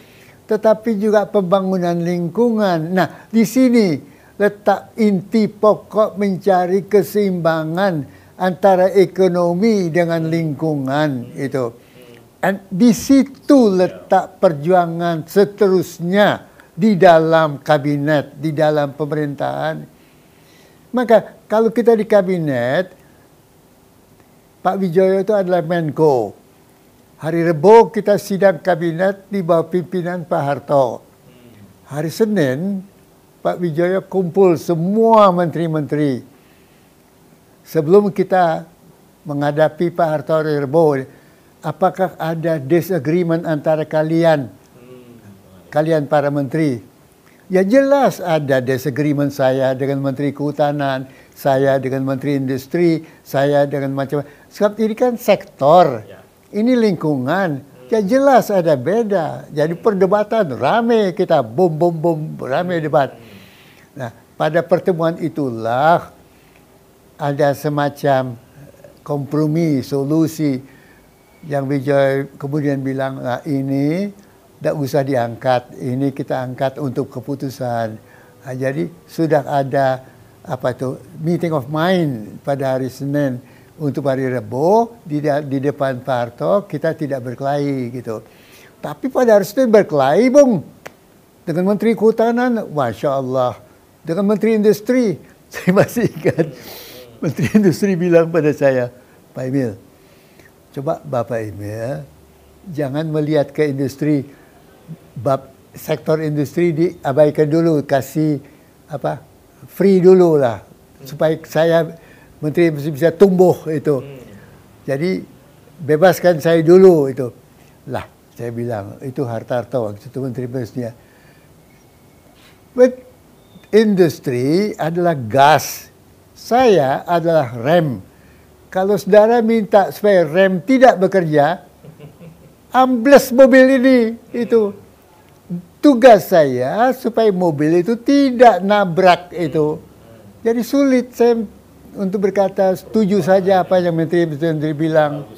tetapi juga pembangunan lingkungan. Nah, di sini letak inti pokok mencari keseimbangan antara ekonomi dengan lingkungan itu. Dan di situ letak perjuangan seterusnya di dalam kabinet, di dalam pemerintahan. Maka kalau kita di kabinet, Pak Wijoyo itu adalah Menko. Hari Rebo kita sidang kabinet di bawah pimpinan Pak Harto. Hari Senin, Pak Wijoyo kumpul semua menteri-menteri. Sebelum kita menghadapi Pak Harto hari Rebo, apakah ada disagreement antara kalian, kalian para menteri? Ya jelas ada disagreement saya dengan Menteri Kehutanan, saya dengan Menteri Industri, saya dengan macam sebab ini kan sektor, ya. Ini lingkungan, ya jelas ada beda. Jadi perdebatan rame kita bom bom bom rame debat. Nah pada pertemuan itulah ada semacam kompromi solusi yang Vijay kemudian bilang nah, ini tidak usah diangkat, ini kita angkat untuk keputusan. Nah, jadi sudah ada apa itu meeting of mind pada hari Senin untuk hari Rebo di, di depan Pak Harto kita tidak berkelahi gitu. Tapi pada hari Senin berkelahi bung. Dengan Menteri Kehutanan, masya Allah, dengan Menteri Industri, saya masih ingat. Menteri Industri bilang pada saya, Pak Emil, coba Bapak Emil jangan melihat ke industri, bab sektor industri diabaikan dulu, kasih apa free dulu lah. Supaya saya menteri bisa tumbuh itu. Hmm. Jadi bebaskan saya dulu itu. Lah, saya bilang itu harta-harta waktu itu menteri bisnisnya. But industri adalah gas. Saya adalah rem. Kalau saudara minta supaya rem tidak bekerja, ambles mobil ini itu tugas saya supaya mobil itu tidak nabrak itu. Jadi sulit saya untuk berkata setuju saja apa yang Menteri Menteri bilang.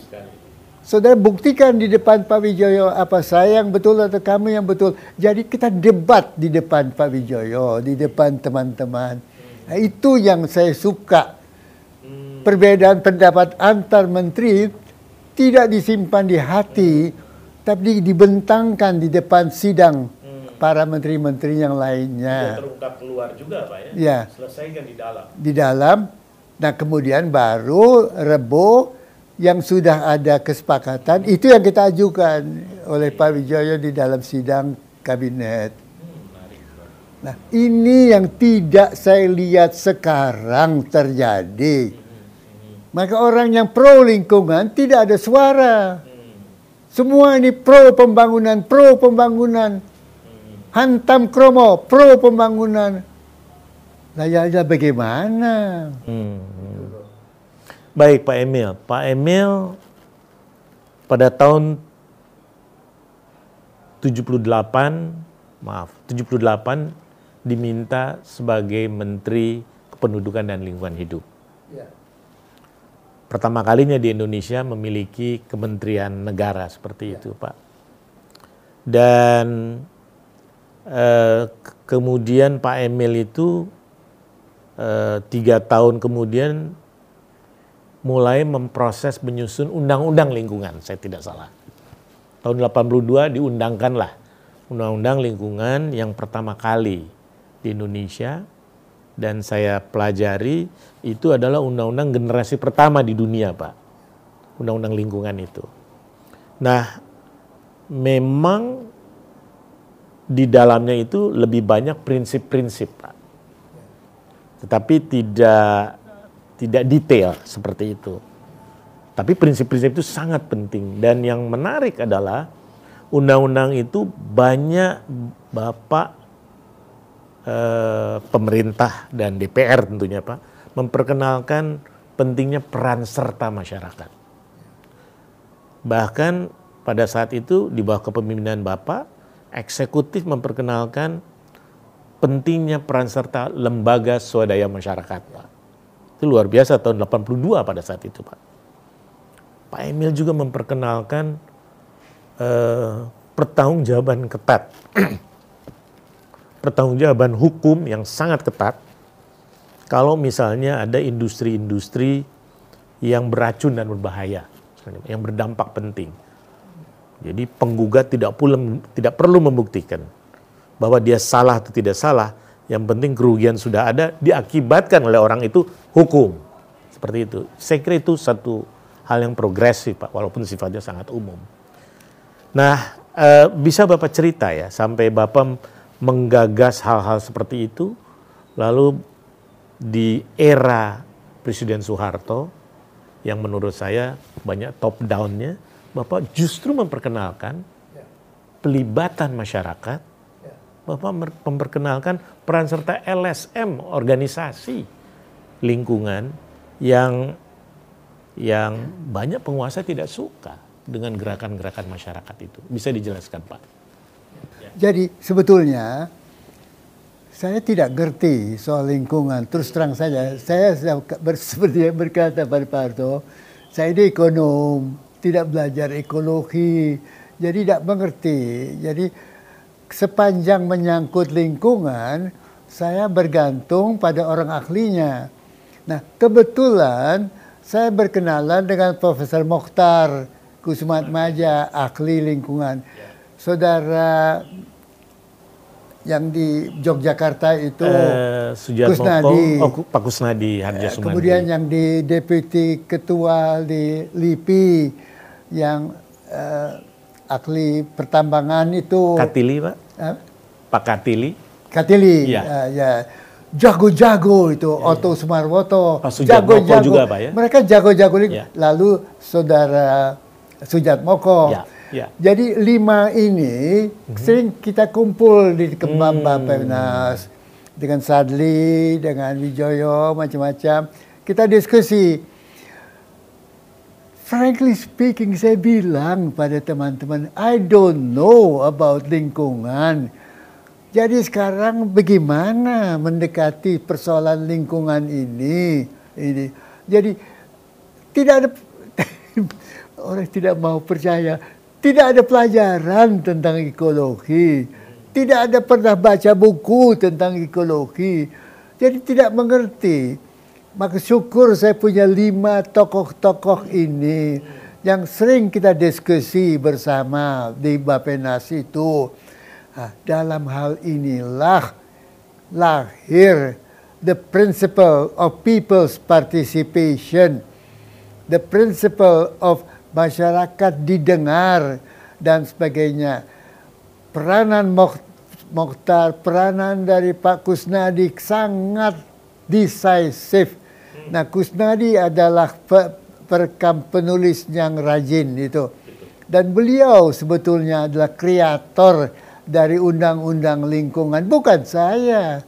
saudara buktikan di depan Pak Wijoyo apa saya yang betul atau kamu yang betul. Jadi kita debat di depan Pak Wijoyo, di depan teman-teman. Nah, itu yang saya suka. Perbedaan pendapat antar menteri tidak disimpan di hati, tapi dibentangkan di depan sidang para menteri-menteri yang lainnya. terungkap keluar juga Pak ya? Ya. Selesaikan di dalam. Di dalam, nah kemudian baru Rebo yang sudah ada kesepakatan, itu yang kita ajukan oleh Pak Wijoyo di dalam sidang kabinet. Nah ini yang tidak saya lihat sekarang terjadi. Maka orang yang pro lingkungan tidak ada suara. Semua ini pro pembangunan, pro pembangunan. Hantam kromo, pro pembangunan. Nah, ya, ya bagaimana? Hmm. Baik Pak Emil. Pak Emil pada tahun 78, maaf, 78 diminta sebagai Menteri Kependudukan dan Lingkungan Hidup. Ya. Pertama kalinya di Indonesia memiliki kementerian negara seperti itu, Pak. Dan eh, kemudian Pak Emil itu tiga tahun kemudian mulai memproses menyusun undang-undang lingkungan, saya tidak salah. Tahun 82 diundangkanlah undang-undang lingkungan yang pertama kali di Indonesia dan saya pelajari itu adalah undang-undang generasi pertama di dunia, Pak. Undang-undang lingkungan itu. Nah, memang di dalamnya itu lebih banyak prinsip-prinsip, Pak. Tetapi tidak tidak detail seperti itu. Tapi prinsip-prinsip itu sangat penting dan yang menarik adalah undang-undang itu banyak Bapak eh, pemerintah dan DPR tentunya Pak memperkenalkan pentingnya peran serta masyarakat. Bahkan pada saat itu di bawah kepemimpinan Bapak, eksekutif memperkenalkan pentingnya peran serta lembaga swadaya masyarakat Pak. Itu luar biasa tahun 82 pada saat itu Pak. Pak Emil juga memperkenalkan eh, pertanggungjawaban ketat pertanggungjawaban hukum yang sangat ketat kalau misalnya ada industri-industri yang beracun dan berbahaya, yang berdampak penting. Jadi penggugat tidak pula tidak perlu membuktikan bahwa dia salah atau tidak salah. Yang penting kerugian sudah ada diakibatkan oleh orang itu hukum. Seperti itu. Saya kira itu satu hal yang progresif Pak, walaupun sifatnya sangat umum. Nah, eh, bisa Bapak cerita ya sampai Bapak menggagas hal-hal seperti itu, lalu di era Presiden Soeharto yang menurut saya banyak top down-nya, Bapak justru memperkenalkan pelibatan masyarakat, Bapak memperkenalkan peran serta LSM organisasi lingkungan yang yang banyak penguasa tidak suka dengan gerakan-gerakan masyarakat itu. Bisa dijelaskan, Pak? Jadi sebetulnya saya tidak ngerti soal lingkungan. Terus terang saja, saya seperti yang berkata Pak Harto, saya ini ekonom, tidak belajar ekologi, jadi tidak mengerti. Jadi sepanjang menyangkut lingkungan, saya bergantung pada orang ahlinya. Nah, kebetulan saya berkenalan dengan Profesor Mokhtar Kusmat Maja, ahli lingkungan. Saudara yang di Yogyakarta itu eh, Kusnadi, oh, Pak Kusnadi Harja Sumandi. Kemudian yang di Deputi Ketua di LIPI yang uh, ahli pertambangan itu Katili Pak? Uh, Pak Katili? Katili, ya. Uh, ya. Jago-jago itu ya, Otto Sumarwoto, jago-jago juga Pak ya. Mereka jago-jago ya. lalu saudara Sujat Moko. Ya Ya. Jadi lima ini mm-hmm. sering kita kumpul di Kembang hmm. Pemnas dengan Sadli, dengan Wijoyo, macam-macam. Kita diskusi. Frankly speaking, saya bilang pada teman-teman, I don't know about lingkungan. Jadi sekarang bagaimana mendekati persoalan lingkungan ini? Ini. Jadi tidak ada orang tidak mau percaya. Tidak ada pelajaran tentang ekologi. Tidak ada pernah baca buku tentang ekologi. Jadi tidak mengerti. Maka syukur saya punya lima tokoh-tokoh ini yang sering kita diskusi bersama di Bapenas itu. Nah, dalam hal inilah lahir the principle of people's participation, the principle of masyarakat didengar dan sebagainya. Peranan Mokhtar, peranan dari Pak Kusnadi sangat decisive. Nah, Kusnadi adalah perekam penulis yang rajin itu. Dan beliau sebetulnya adalah kreator dari undang-undang lingkungan, bukan saya.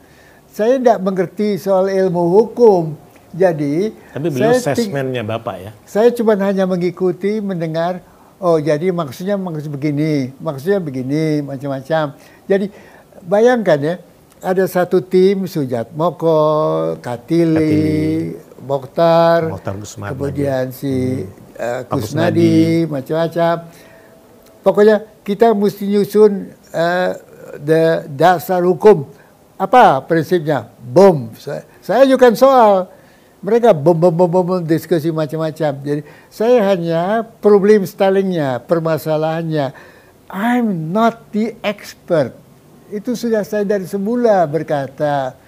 Saya tidak mengerti soal ilmu hukum. Jadi, tapi beliau assessmentnya Bapak ya. Saya cuma hanya mengikuti, mendengar, oh jadi maksudnya maksud begini, maksudnya begini, macam-macam. Jadi bayangkan ya, ada satu tim Sujat Moko, Katili, Katili. Mokhtar, kemudian si hmm. uh, Kusnadi, macam-macam. Pokoknya kita mesti nyusun uh, the dasar hukum. Apa prinsipnya? Bom. Saya, saya ajukan soal. Mereka bom bom bom bom diskusi macam-macam. Jadi saya hanya problem stylingnya, permasalahannya. I'm not the expert. Itu sudah saya dari semula berkata.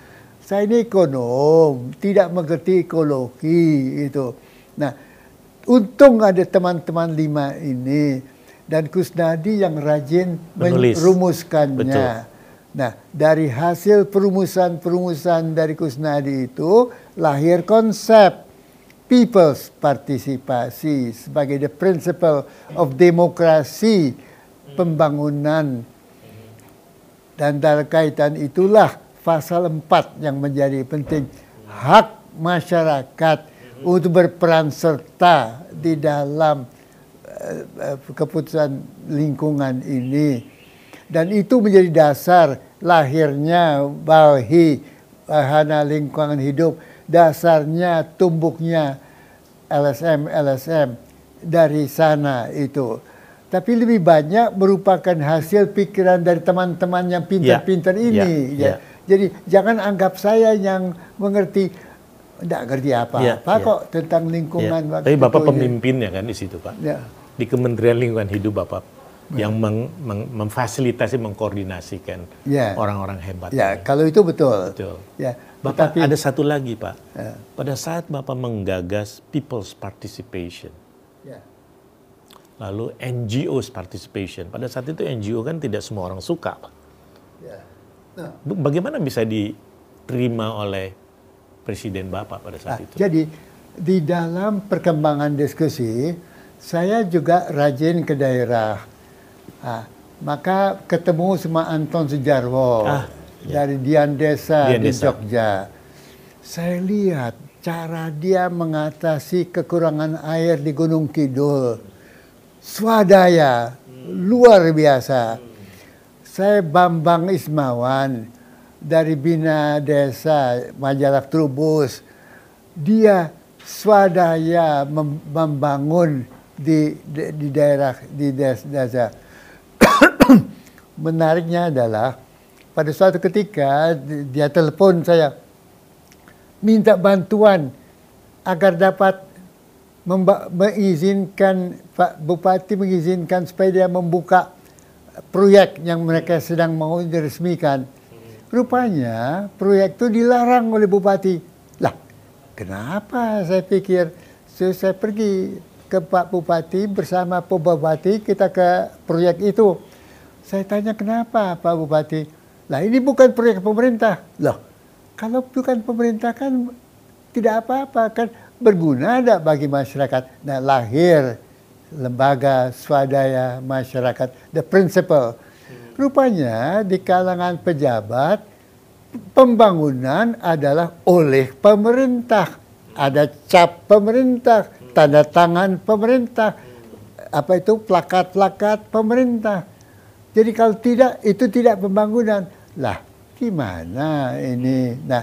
Saya ini ekonom, tidak mengerti ekologi itu. Nah, untung ada teman-teman lima ini dan Kusnadi yang rajin Menulis. merumuskannya. Betul. Nah, dari hasil perumusan-perumusan dari Kusnadi itu lahir konsep people's partisipasi sebagai the principle of demokrasi pembangunan dan dalam kaitan itulah pasal 4 yang menjadi penting. Hak masyarakat untuk berperan serta di dalam Eh, keputusan lingkungan ini. Dan itu menjadi dasar lahirnya Balhi Wahana Lingkungan Hidup. Dasarnya tumbuhnya LSM LSM dari sana itu. Tapi lebih banyak merupakan hasil pikiran dari teman-teman yang pintar-pintar ya, ini ya, ya. Jadi jangan anggap saya yang mengerti tidak ngerti apa-apa ya, ya. kok tentang lingkungan. Ya. Tapi Bapak pemimpinnya kan di situ Pak. Ya di Kementerian Lingkungan Hidup Bapak ya. yang meng, meng, memfasilitasi, mengkoordinasikan ya. orang-orang hebat. Ya, ini. kalau itu betul. Betul. Ya, Bapak tetapi, ada satu lagi Pak. Ya. Pada saat Bapak menggagas people's participation, ya. lalu NGOs participation. Pada saat itu NGO kan tidak semua orang suka Pak. Ya. Nah. Bagaimana bisa diterima oleh Presiden Bapak pada saat nah, itu? Jadi di dalam perkembangan diskusi saya juga rajin ke daerah. Ah, maka ketemu sama Anton Sujarwo ah, ya. dari Dian Desa Dian di Desa. Jogja. Saya lihat cara dia mengatasi kekurangan air di Gunung Kidul. Swadaya, luar biasa. Saya Bambang Ismawan dari Bina Desa Majalah Trubus. Dia swadaya membangun di, di, di daerah di desa. Menariknya adalah pada suatu ketika dia telepon saya minta bantuan agar dapat mengizinkan Pak Bupati mengizinkan supaya dia membuka proyek yang mereka sedang mau diresmikan. Rupanya proyek itu dilarang oleh Bupati. Lah, kenapa saya pikir so, saya pergi ke Pak Bupati bersama Pak Bupati kita ke proyek itu. Saya tanya kenapa Pak Bupati? Lah ini bukan proyek pemerintah. Loh, kalau bukan pemerintah kan tidak apa-apa kan berguna ada bagi masyarakat. Nah lahir lembaga swadaya masyarakat, the principle. Rupanya di kalangan pejabat pembangunan adalah oleh pemerintah. Ada cap pemerintah tanda tangan pemerintah, apa itu plakat-plakat pemerintah. Jadi kalau tidak itu tidak pembangunan. Lah, gimana ini? Nah,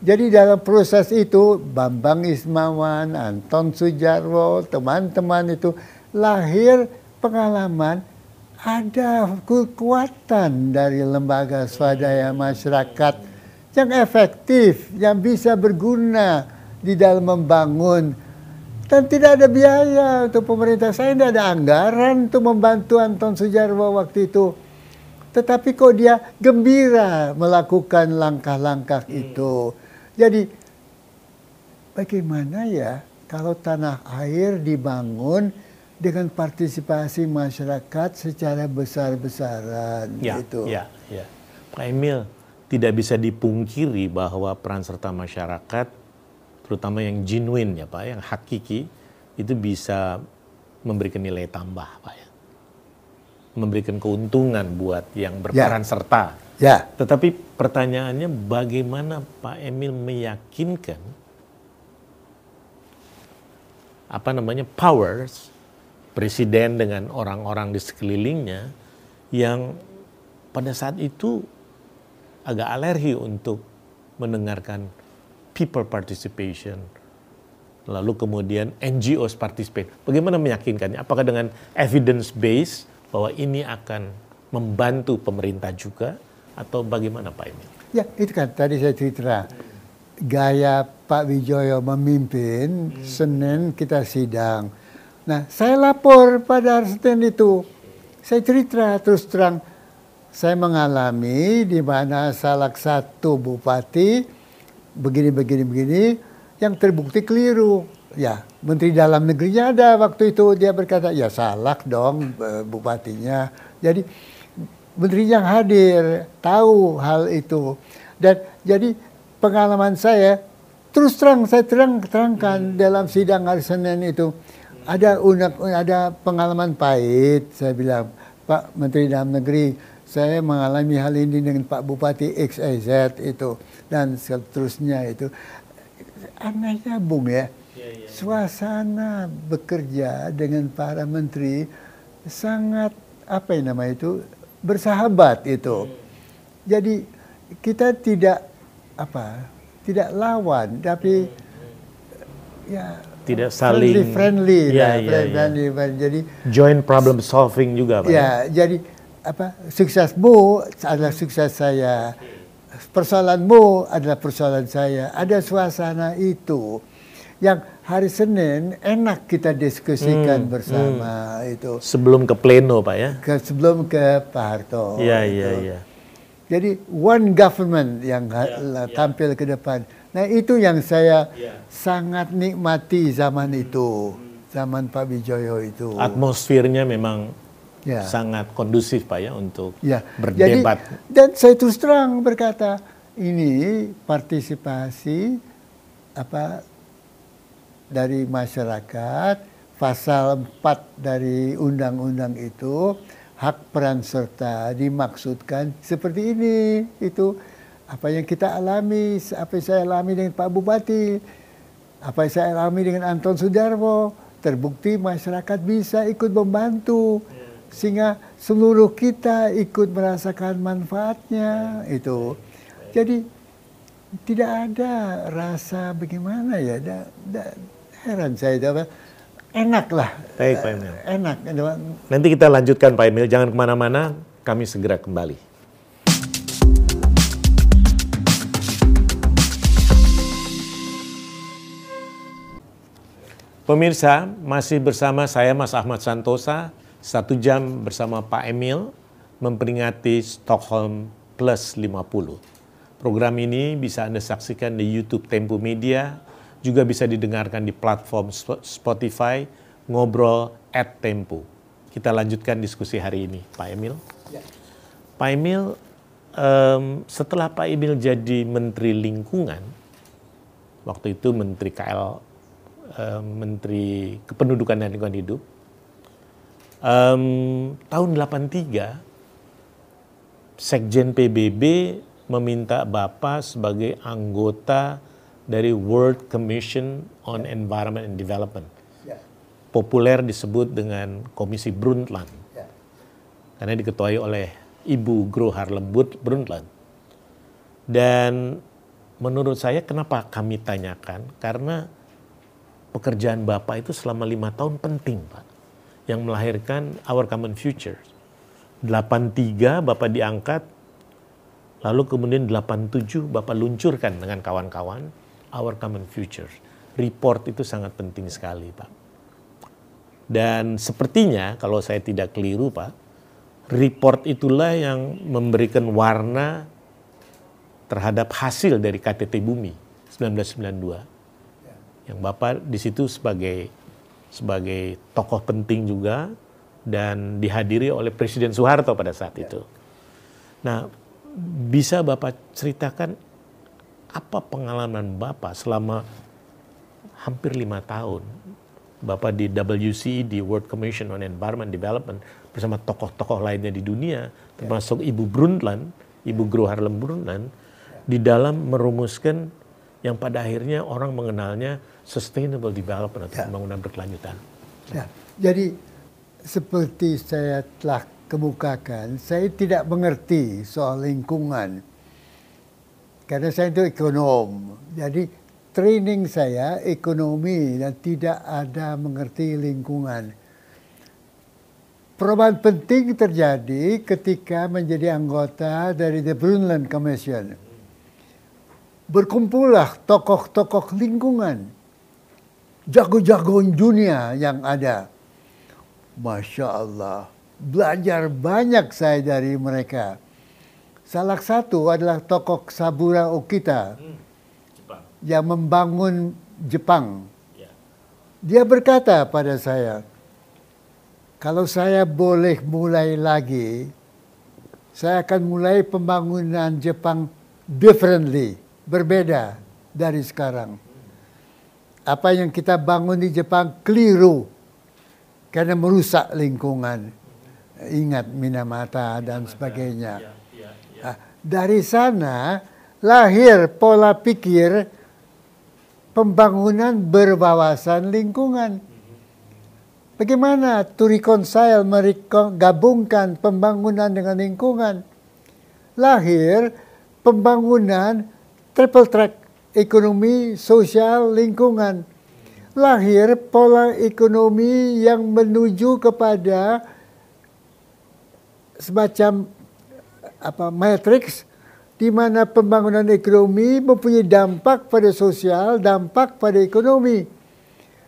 jadi dalam proses itu Bambang Ismawan, Anton Sujarwo, teman-teman itu lahir pengalaman ada kekuatan dari lembaga swadaya masyarakat yang efektif, yang bisa berguna di dalam membangun dan tidak ada biaya untuk pemerintah. Saya tidak ada anggaran untuk membantu Anton Sujarwo waktu itu. Tetapi kok dia gembira melakukan langkah-langkah itu. Jadi bagaimana ya kalau tanah air dibangun dengan partisipasi masyarakat secara besar-besaran Ya, gitu. ya, ya. Pak Emil, tidak bisa dipungkiri bahwa peran serta masyarakat, terutama yang genuine ya Pak, yang hakiki, itu bisa memberikan nilai tambah Pak ya. Memberikan keuntungan buat yang berperan serta. Ya, Tetapi pertanyaannya bagaimana Pak Emil meyakinkan apa namanya powers presiden dengan orang-orang di sekelilingnya yang pada saat itu agak alergi untuk mendengarkan people participation lalu kemudian NGOs participate. Bagaimana meyakinkannya? Apakah dengan evidence base bahwa ini akan membantu pemerintah juga atau bagaimana Pak Emil? ya itu kan tadi saya cerita gaya Pak Wijoyo memimpin Senin kita sidang. Nah saya lapor pada hari Senin itu, saya cerita terus terang saya mengalami di mana salah satu bupati begini begini begini yang terbukti keliru. Ya, Menteri Dalam Negerinya ada waktu itu dia berkata ya salah dong eh, bupatinya. Jadi menteri yang hadir tahu hal itu. Dan jadi pengalaman saya terus terang saya terang terangkan dalam sidang hari Senin itu ada unak ada pengalaman pahit saya bilang Pak Menteri Dalam Negeri saya mengalami hal ini dengan Pak Bupati XYZ itu dan seterusnya itu. Anehnya Bung ya. Suasana bekerja dengan para menteri sangat apa yang nama itu bersahabat itu. Jadi kita tidak apa tidak lawan tapi ya Tidak saling- friendly, friendly Ya, lah, ya, friendly, friendly. jadi Joint problem solving juga Pak. ya jadi apa suksesmu adalah sukses saya persoalanmu adalah persoalan saya ada suasana itu yang hari Senin enak kita diskusikan Hmm, bersama itu Sebelum ke pleno Pak ya. ke sebelum ke Pak Harto Iya, itu. iya, iya. Jadi one government yang lah tampil ke depan. Nah itu yang saya sangat nikmati zaman itu, zaman Pak Wijoyo itu. Atmosfernya memang Ya. sangat kondusif Pak ya untuk Ya, berdebat. Jadi, dan saya terus terang berkata ini partisipasi apa dari masyarakat pasal 4 dari undang-undang itu hak peran serta dimaksudkan seperti ini. Itu apa yang kita alami apa yang saya alami dengan Pak Bupati apa yang saya alami dengan Anton Sudarmo. Terbukti masyarakat bisa ikut membantu sehingga seluruh kita ikut merasakan manfaatnya. Itu. Jadi tidak ada rasa bagaimana ya da, da- heran saya apa enak lah Baik Pak Emil. enak Nanti kita lanjutkan Pak Emil, jangan ke mana-mana, kami segera kembali. Pemirsa, masih bersama saya Mas Ahmad Santosa, satu jam bersama Pak Emil memperingati Stockholm Plus 50. Program ini bisa Anda saksikan di YouTube Tempo Media, juga bisa didengarkan di platform Sp- Spotify, Ngobrol at Tempo. Kita lanjutkan diskusi hari ini, Pak Emil. Pak Emil, em, setelah Pak Emil jadi Menteri Lingkungan, waktu itu Menteri KL, em, Menteri Kependudukan dan Lingkungan Hidup, em, tahun 83, Sekjen PBB meminta Bapak sebagai anggota dari World Commission on Environment and Development. Populer disebut dengan Komisi Brundtland. Karena diketuai oleh Ibu Gro Harlem Brundtland. Dan menurut saya kenapa kami tanyakan? Karena pekerjaan Bapak itu selama lima tahun penting Pak. yang melahirkan Our Common Future. 83 Bapak diangkat, lalu kemudian 87 Bapak luncurkan dengan kawan-kawan Our Common Future. Report itu sangat penting sekali Pak. Dan sepertinya kalau saya tidak keliru Pak, report itulah yang memberikan warna terhadap hasil dari KTT Bumi 1992. Yang Bapak di situ sebagai sebagai tokoh penting juga dan dihadiri oleh Presiden Soeharto pada saat itu. Nah, bisa Bapak ceritakan apa pengalaman Bapak selama hampir lima tahun Bapak di WCE, di World Commission on Environment Development, bersama tokoh-tokoh lainnya di dunia, termasuk Ibu Brundtland, Ibu Gro Harlem Brundtland, di dalam merumuskan yang pada akhirnya orang mengenalnya sustainable development atau ya. pembangunan berkelanjutan. Ya, jadi seperti saya telah kemukakan, saya tidak mengerti soal lingkungan. Karena saya itu ekonom. Jadi training saya ekonomi dan tidak ada mengerti lingkungan. Perubahan penting terjadi ketika menjadi anggota dari The Brundtland Commission. Berkumpullah tokoh-tokoh lingkungan, jago-jago dunia yang ada. Masya Allah, belajar banyak saya dari mereka. Salah satu adalah tokoh Sabura Okita. Hmm yang membangun Jepang. Ya. Dia berkata pada saya, kalau saya boleh mulai lagi, saya akan mulai pembangunan Jepang differently, berbeda dari sekarang. Apa yang kita bangun di Jepang keliru karena merusak lingkungan. Ingat Minamata dan sebagainya. Ya, ya, nah, dari sana lahir pola pikir pembangunan berwawasan lingkungan. Bagaimana to reconcile, gabungkan pembangunan dengan lingkungan? Lahir pembangunan triple track ekonomi, sosial, lingkungan. Lahir pola ekonomi yang menuju kepada semacam apa matrix di mana pembangunan ekonomi mempunyai dampak pada sosial, dampak pada ekonomi.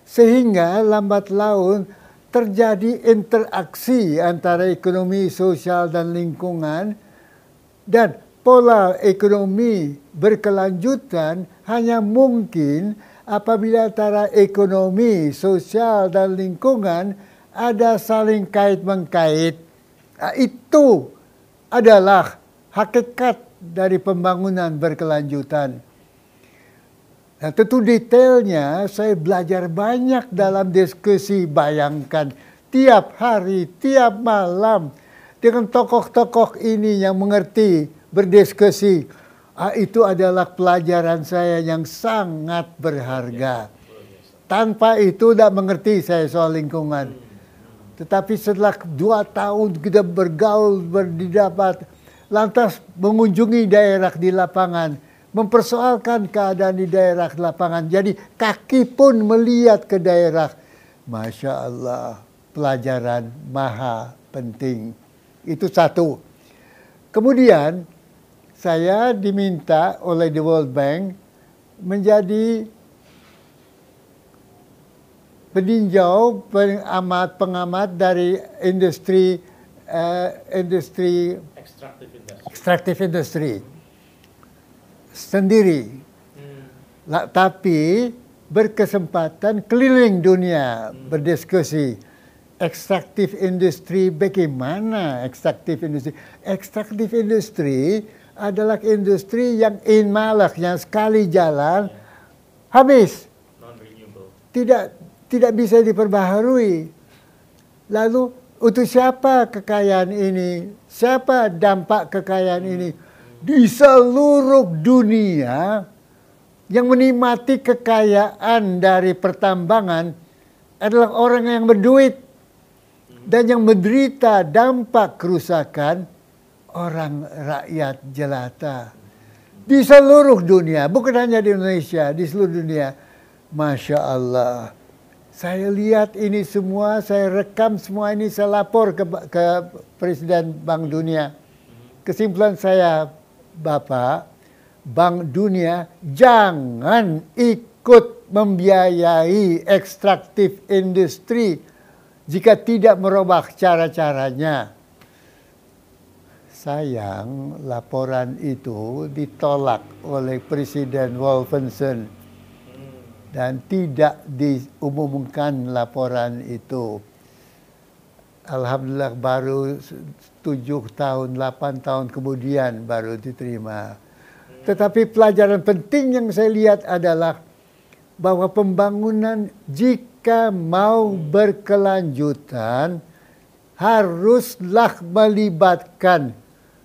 Sehingga lambat laun terjadi interaksi antara ekonomi, sosial, dan lingkungan. Dan pola ekonomi berkelanjutan hanya mungkin apabila antara ekonomi, sosial, dan lingkungan ada saling kait-mengkait. Nah, itu adalah hakikat dari pembangunan berkelanjutan. Nah, tentu detailnya saya belajar banyak dalam diskusi. Bayangkan tiap hari, tiap malam dengan tokoh-tokoh ini yang mengerti berdiskusi. Ah, itu adalah pelajaran saya yang sangat berharga. Tanpa itu tidak mengerti saya soal lingkungan. Tetapi setelah dua tahun kita bergaul, berdidapat, lantas mengunjungi daerah di lapangan, mempersoalkan keadaan di daerah lapangan. Jadi kaki pun melihat ke daerah. Masya Allah, pelajaran maha penting. Itu satu. Kemudian saya diminta oleh the World Bank menjadi peninjau pengamat pengamat dari industri uh, industri extractive industry sendiri. Hmm. Tapi berkesempatan keliling dunia hmm. berdiskusi extractive industry bagaimana extractive industry extractive industry adalah industri yang in malak yang sekali jalan yeah. habis tidak tidak bisa diperbaharui lalu untuk siapa kekayaan ini? Siapa dampak kekayaan ini? Di seluruh dunia yang menikmati kekayaan dari pertambangan adalah orang yang berduit dan yang menderita dampak kerusakan orang rakyat jelata di seluruh dunia, bukan hanya di Indonesia, di seluruh dunia. Masya Allah. Saya lihat ini semua, saya rekam semua ini, saya lapor ke, ke Presiden Bank Dunia. Kesimpulan saya, Bapak, Bank Dunia jangan ikut membiayai ekstraktif industri jika tidak merubah cara-caranya. Sayang, laporan itu ditolak oleh Presiden Wolfenson dan tidak diumumkan laporan itu. Alhamdulillah baru tujuh tahun, delapan tahun kemudian baru diterima. Tetapi pelajaran penting yang saya lihat adalah bahwa pembangunan jika mau berkelanjutan haruslah melibatkan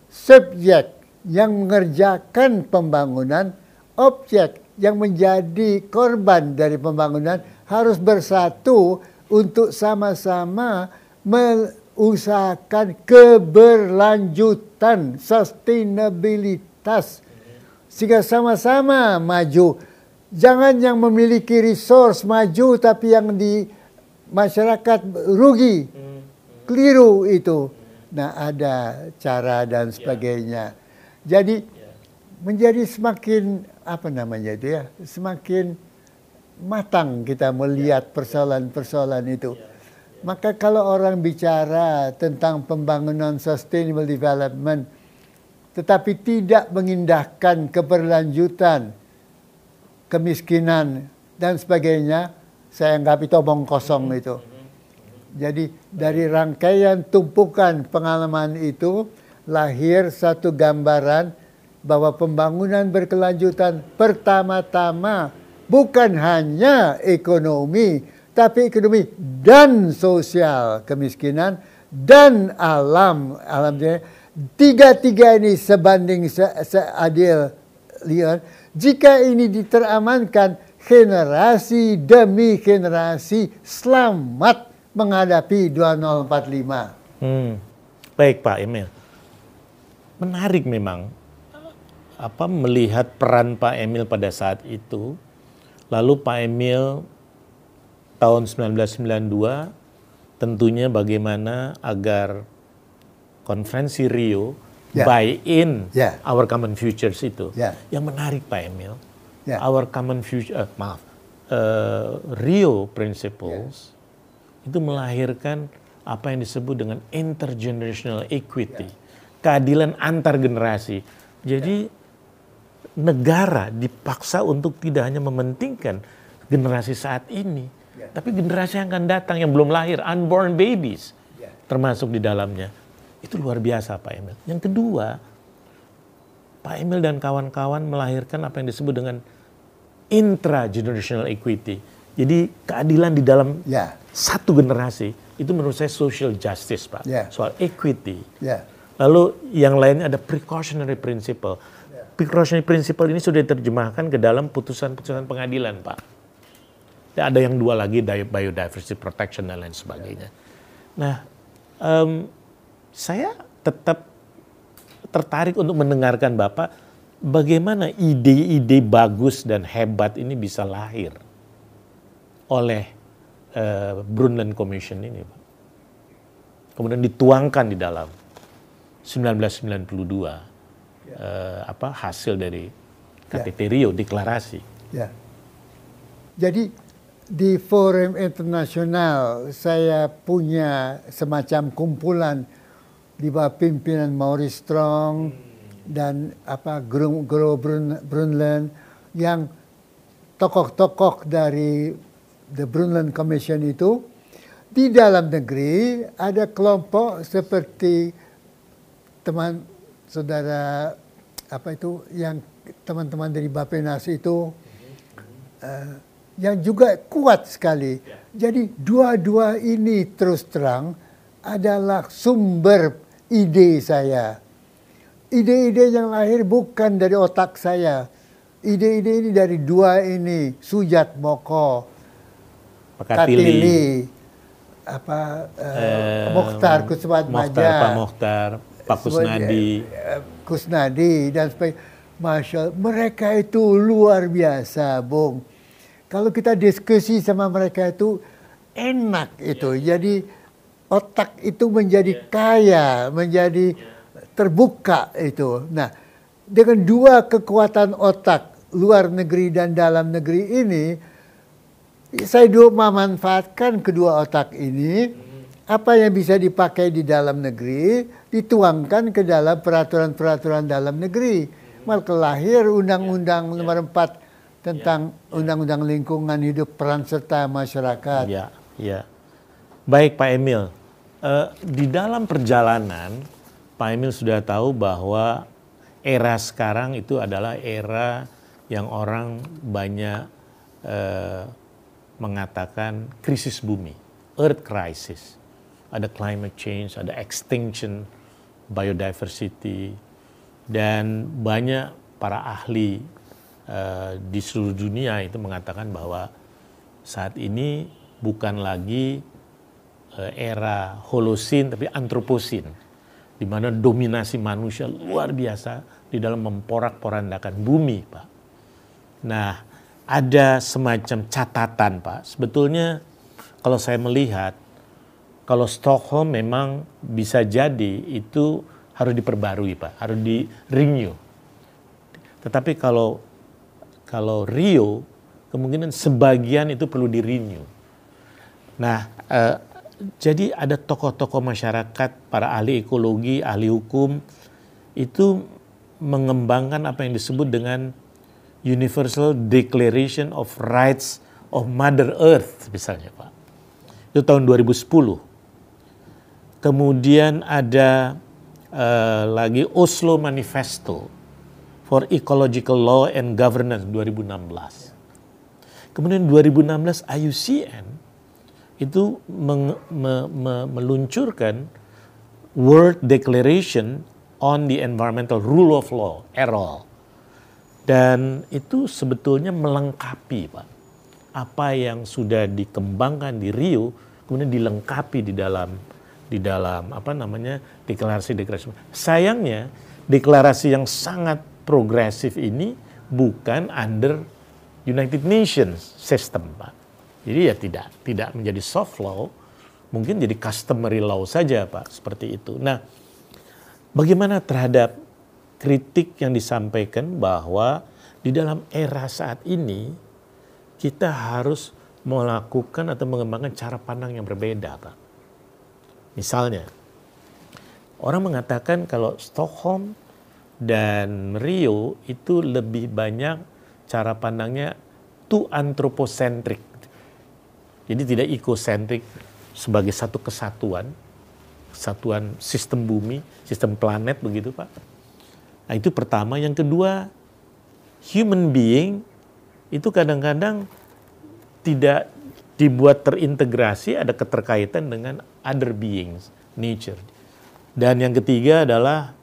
subjek yang mengerjakan pembangunan, objek yang menjadi korban dari pembangunan harus bersatu untuk sama-sama mengusahakan keberlanjutan, sustainabilitas, sehingga sama-sama maju. Jangan yang memiliki resource maju tapi yang di masyarakat rugi, keliru itu. Nah ada cara dan sebagainya. Jadi menjadi semakin apa namanya itu ya, semakin matang kita melihat persoalan-persoalan itu. Maka kalau orang bicara tentang pembangunan sustainable development, tetapi tidak mengindahkan keberlanjutan, kemiskinan dan sebagainya, saya anggap itu omong kosong itu. Jadi dari rangkaian tumpukan pengalaman itu lahir satu gambaran bahwa pembangunan berkelanjutan pertama-tama bukan hanya ekonomi, tapi ekonomi dan sosial kemiskinan dan alam alamnya tiga-tiga ini sebanding se seadil lihat jika ini diteramankan generasi demi generasi selamat menghadapi 2045. Hmm. Baik Pak Emil. Menarik memang apa melihat peran Pak Emil pada saat itu. Lalu Pak Emil tahun 1992 tentunya bagaimana agar konferensi Rio yeah. buy in yeah. our common futures itu. Yeah. Yang menarik Pak Emil, yeah. our common future, uh, maaf, uh, Rio principles itu melahirkan apa yang disebut dengan intergenerational equity, keadilan antar generasi. Jadi negara dipaksa untuk tidak hanya mementingkan generasi saat ini, tapi generasi yang akan datang yang belum lahir, unborn babies, termasuk di dalamnya. Itu luar biasa Pak Emil. Yang kedua, Pak Emil dan kawan-kawan melahirkan apa yang disebut dengan intragenerational equity. Jadi keadilan di dalam yeah satu generasi itu menurut saya social justice pak yeah. soal equity yeah. lalu yang lainnya ada precautionary principle precautionary principle ini sudah diterjemahkan ke dalam putusan-putusan pengadilan pak. Ya, ada yang dua lagi biodiversity protection dan lain sebagainya. Nah um, saya tetap tertarik untuk mendengarkan bapak bagaimana ide-ide bagus dan hebat ini bisa lahir oleh uh, Brundtland Commission ini, Pak. Kemudian dituangkan di dalam 1992 uh, apa hasil dari KTT ya. Rio deklarasi. Ya. Jadi di forum internasional saya punya semacam kumpulan di bawah pimpinan Maurice Strong dan apa Gro, Gro Brundtland yang tokoh-tokoh dari The Brundtland Commission itu di dalam negeri ada kelompok seperti teman saudara apa itu yang teman-teman dari Bapenas itu uh, yang juga kuat sekali. Jadi dua-dua ini terus terang adalah sumber ide saya. Ide-ide yang lahir bukan dari otak saya. Ide-ide ini dari dua ini, Sujat Moko, Katili, Katili apa uh, eh, Mokhtar Kuswat Maja, Pak Mokhtar, Pak Kusnadi, uh, Kusnadi dan sebagainya. Masya Allah, mereka itu luar biasa, Bung. Kalau kita diskusi sama mereka itu, enak itu. Jadi otak itu menjadi kaya, menjadi terbuka itu. Nah, dengan dua kekuatan otak luar negeri dan dalam negeri ini, saya dua memanfaatkan kedua otak ini. Apa yang bisa dipakai di dalam negeri dituangkan ke dalam peraturan-peraturan dalam negeri. Maka lahir Undang-Undang Nomor 4 tentang Undang-Undang Lingkungan Hidup Peran Serta Masyarakat. Ya, ya. Baik Pak Emil, uh, di dalam perjalanan Pak Emil sudah tahu bahwa era sekarang itu adalah era yang orang banyak uh, mengatakan krisis bumi, earth crisis ada climate change, ada extinction, biodiversity, dan banyak para ahli uh, di seluruh dunia itu mengatakan bahwa saat ini bukan lagi uh, era Holosin tapi Antroposin, di mana dominasi manusia luar biasa di dalam memporak-porandakan bumi, Pak. Nah, ada semacam catatan, Pak. Sebetulnya kalau saya melihat kalau Stockholm memang bisa jadi itu harus diperbarui Pak, harus di renew. Tetapi kalau kalau Rio kemungkinan sebagian itu perlu di renew. Nah, eh, jadi ada tokoh-tokoh masyarakat, para ahli ekologi, ahli hukum itu mengembangkan apa yang disebut dengan Universal Declaration of Rights of Mother Earth misalnya Pak. Itu tahun 2010. Kemudian ada uh, lagi Oslo Manifesto for Ecological Law and Governance 2016. Kemudian 2016 IUCN itu meng, me, me, meluncurkan World Declaration on the Environmental Rule of Law, EROL. Dan itu sebetulnya melengkapi, Pak, apa yang sudah dikembangkan di Rio, kemudian dilengkapi di dalam di dalam apa namanya deklarasi-deklarasi. Sayangnya deklarasi yang sangat progresif ini bukan under United Nations system, Pak. Jadi ya tidak tidak menjadi soft law, mungkin jadi customary law saja, Pak, seperti itu. Nah, bagaimana terhadap kritik yang disampaikan bahwa di dalam era saat ini kita harus melakukan atau mengembangkan cara pandang yang berbeda, Pak Misalnya, orang mengatakan kalau Stockholm dan Rio itu lebih banyak cara pandangnya to anthropocentric. Jadi tidak ekosentrik sebagai satu kesatuan, kesatuan sistem bumi, sistem planet begitu Pak. Nah itu pertama. Yang kedua, human being itu kadang-kadang tidak dibuat terintegrasi ada keterkaitan dengan other beings, nature. Dan yang ketiga adalah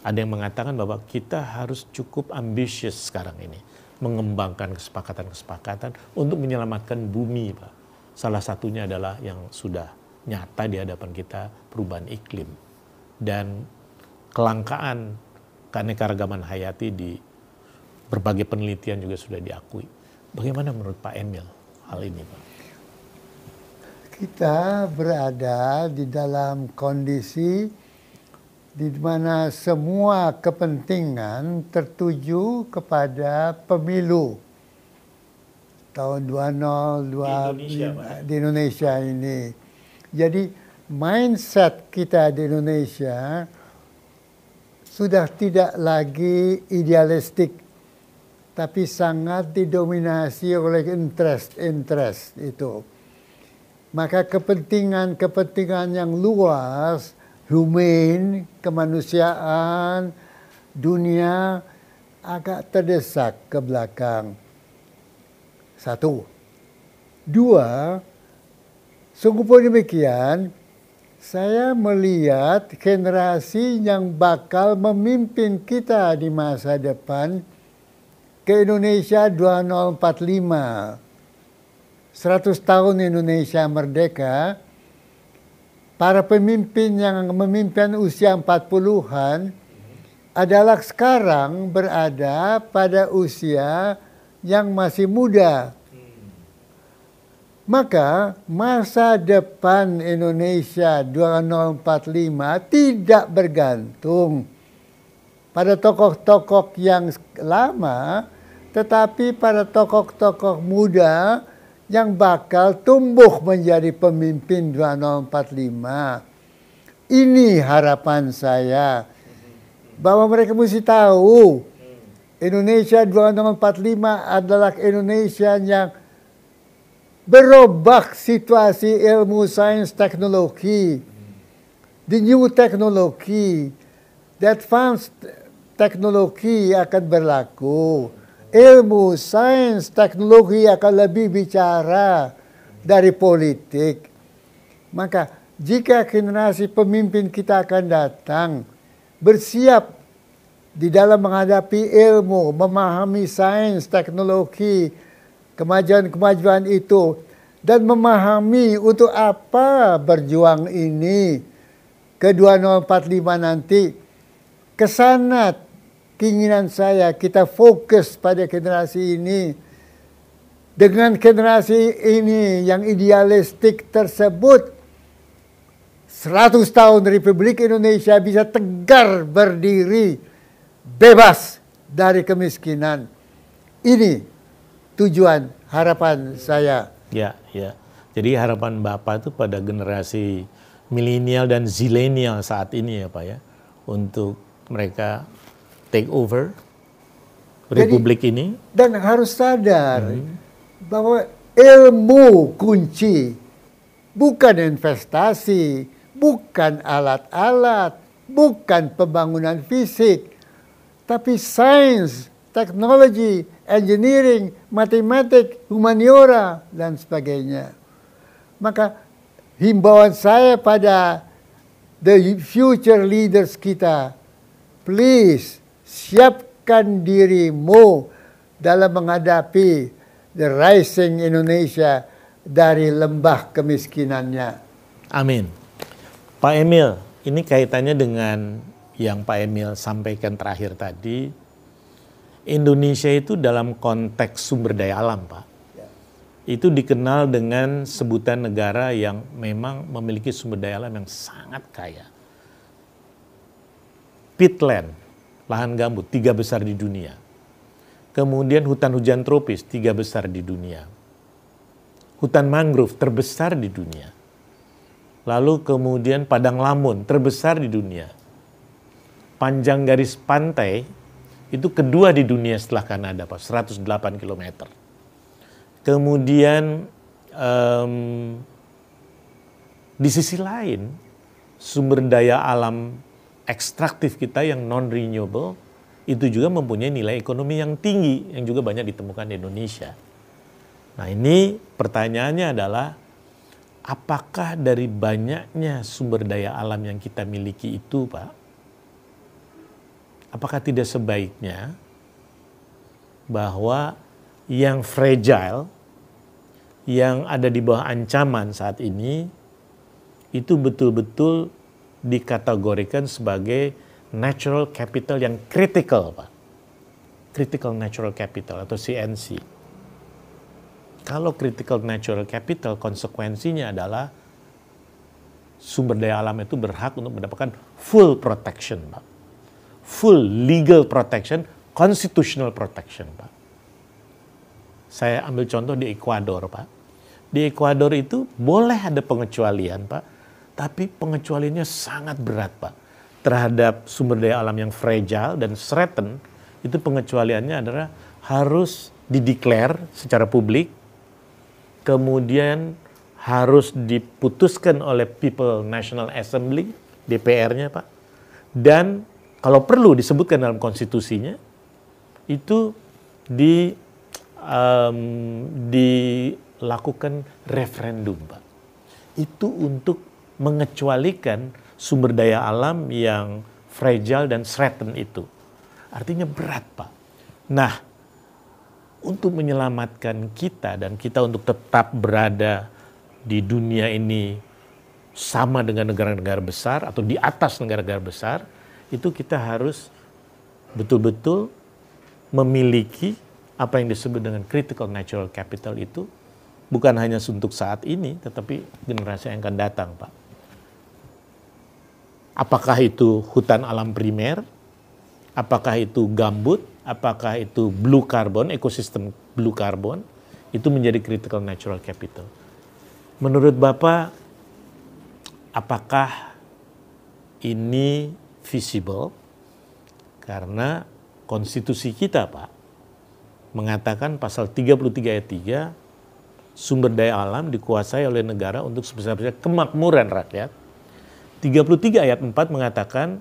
ada yang mengatakan bahwa kita harus cukup ambisius sekarang ini mengembangkan kesepakatan-kesepakatan untuk menyelamatkan bumi, Pak. Salah satunya adalah yang sudah nyata di hadapan kita perubahan iklim dan kelangkaan keanekaragaman hayati di berbagai penelitian juga sudah diakui. Bagaimana menurut Pak Emil hal ini, Pak? Kita berada di dalam kondisi di mana semua kepentingan tertuju kepada pemilu. Tahun 2002 di Indonesia, di Indonesia ini. Jadi mindset kita di Indonesia sudah tidak lagi idealistik tapi sangat didominasi oleh interest-interest itu maka kepentingan-kepentingan yang luas, human, kemanusiaan, dunia agak terdesak ke belakang. Satu. Dua, sungguh pun demikian, saya melihat generasi yang bakal memimpin kita di masa depan ke Indonesia 2045 100 tahun Indonesia merdeka, para pemimpin yang memimpin usia 40-an adalah sekarang berada pada usia yang masih muda. Maka masa depan Indonesia 2045 tidak bergantung pada tokoh-tokoh yang lama, tetapi pada tokoh-tokoh muda yang bakal tumbuh menjadi pemimpin 2045. Ini harapan saya bahwa mereka mesti tahu Indonesia 2045 adalah Indonesia yang berubah situasi ilmu sains teknologi. The new technology, the advanced teknologi akan berlaku. Ilmu sains teknologi akan lebih bicara dari politik. Maka jika generasi pemimpin kita akan datang bersiap di dalam menghadapi ilmu, memahami sains, teknologi, kemajuan-kemajuan itu dan memahami untuk apa berjuang ini ke 2045 nanti ke sana keinginan saya kita fokus pada generasi ini dengan generasi ini yang idealistik tersebut 100 tahun Republik Indonesia bisa tegar berdiri bebas dari kemiskinan ini tujuan harapan saya. Ya, ya. Jadi harapan Bapak itu pada generasi milenial dan zilenial saat ini ya Pak ya. Untuk mereka take over Republik Jadi, ini. Dan harus sadar hmm. bahwa ilmu kunci. Bukan investasi, bukan alat-alat, bukan pembangunan fisik. Tapi sains, teknologi, engineering, matematik, humaniora, dan sebagainya. Maka himbauan saya pada the future leaders kita, please siapkan dirimu dalam menghadapi the rising Indonesia dari lembah kemiskinannya. Amin. Pak Emil, ini kaitannya dengan yang Pak Emil sampaikan terakhir tadi, Indonesia itu dalam konteks sumber daya alam, Pak. Itu dikenal dengan sebutan negara yang memang memiliki sumber daya alam yang sangat kaya. Pitland, lahan gambut, tiga besar di dunia. Kemudian hutan hujan tropis, tiga besar di dunia. Hutan mangrove terbesar di dunia. Lalu kemudian padang lamun terbesar di dunia. Panjang garis pantai itu kedua di dunia setelah Kanada, Pak, 108 km. Kemudian um, di sisi lain, sumber daya alam ekstraktif kita yang non-renewable itu juga mempunyai nilai ekonomi yang tinggi yang juga banyak ditemukan di Indonesia. Nah ini pertanyaannya adalah apakah dari banyaknya sumber daya alam yang kita miliki itu Pak, apakah tidak sebaiknya bahwa yang fragile, yang ada di bawah ancaman saat ini, itu betul-betul dikategorikan sebagai natural capital yang critical, Pak. Critical natural capital atau CNC. Kalau critical natural capital konsekuensinya adalah sumber daya alam itu berhak untuk mendapatkan full protection, Pak full legal protection, constitutional protection, Pak. Saya ambil contoh di Ekuador, Pak. Di Ekuador itu boleh ada pengecualian, Pak, tapi pengecualiannya sangat berat, Pak. Terhadap sumber daya alam yang fragile dan threatened, itu pengecualiannya adalah harus dideklar secara publik, kemudian harus diputuskan oleh People National Assembly, DPR-nya Pak, dan kalau perlu disebutkan dalam konstitusinya itu di um, dilakukan referendum, Pak. Itu untuk mengecualikan sumber daya alam yang fragile dan threatened itu. Artinya berat, Pak. Nah, untuk menyelamatkan kita dan kita untuk tetap berada di dunia ini sama dengan negara-negara besar atau di atas negara-negara besar, itu kita harus betul-betul memiliki apa yang disebut dengan critical natural capital itu bukan hanya untuk saat ini, tetapi generasi yang akan datang, Pak. Apakah itu hutan alam primer, apakah itu gambut, apakah itu blue carbon, ekosistem blue carbon, itu menjadi critical natural capital. Menurut Bapak, apakah ini visible? Karena konstitusi kita, Pak, mengatakan pasal 33 ayat 3, sumber daya alam dikuasai oleh negara untuk sebesar-besar kemakmuran rakyat. 33 ayat 4 mengatakan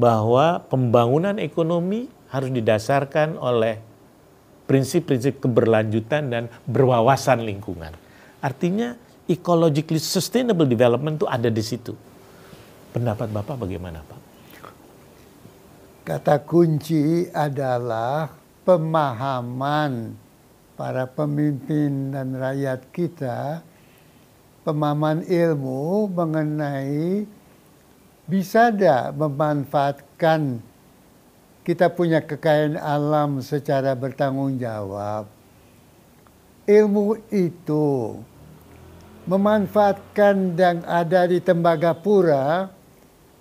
bahwa pembangunan ekonomi harus didasarkan oleh prinsip-prinsip keberlanjutan dan berwawasan lingkungan. Artinya ecologically sustainable development itu ada di situ. Pendapat Bapak bagaimana Pak? Kata kunci adalah pemahaman para pemimpin dan rakyat kita, pemahaman ilmu mengenai bisa tidak memanfaatkan kita punya kekayaan alam secara bertanggung jawab. Ilmu itu memanfaatkan yang ada di Tembagapura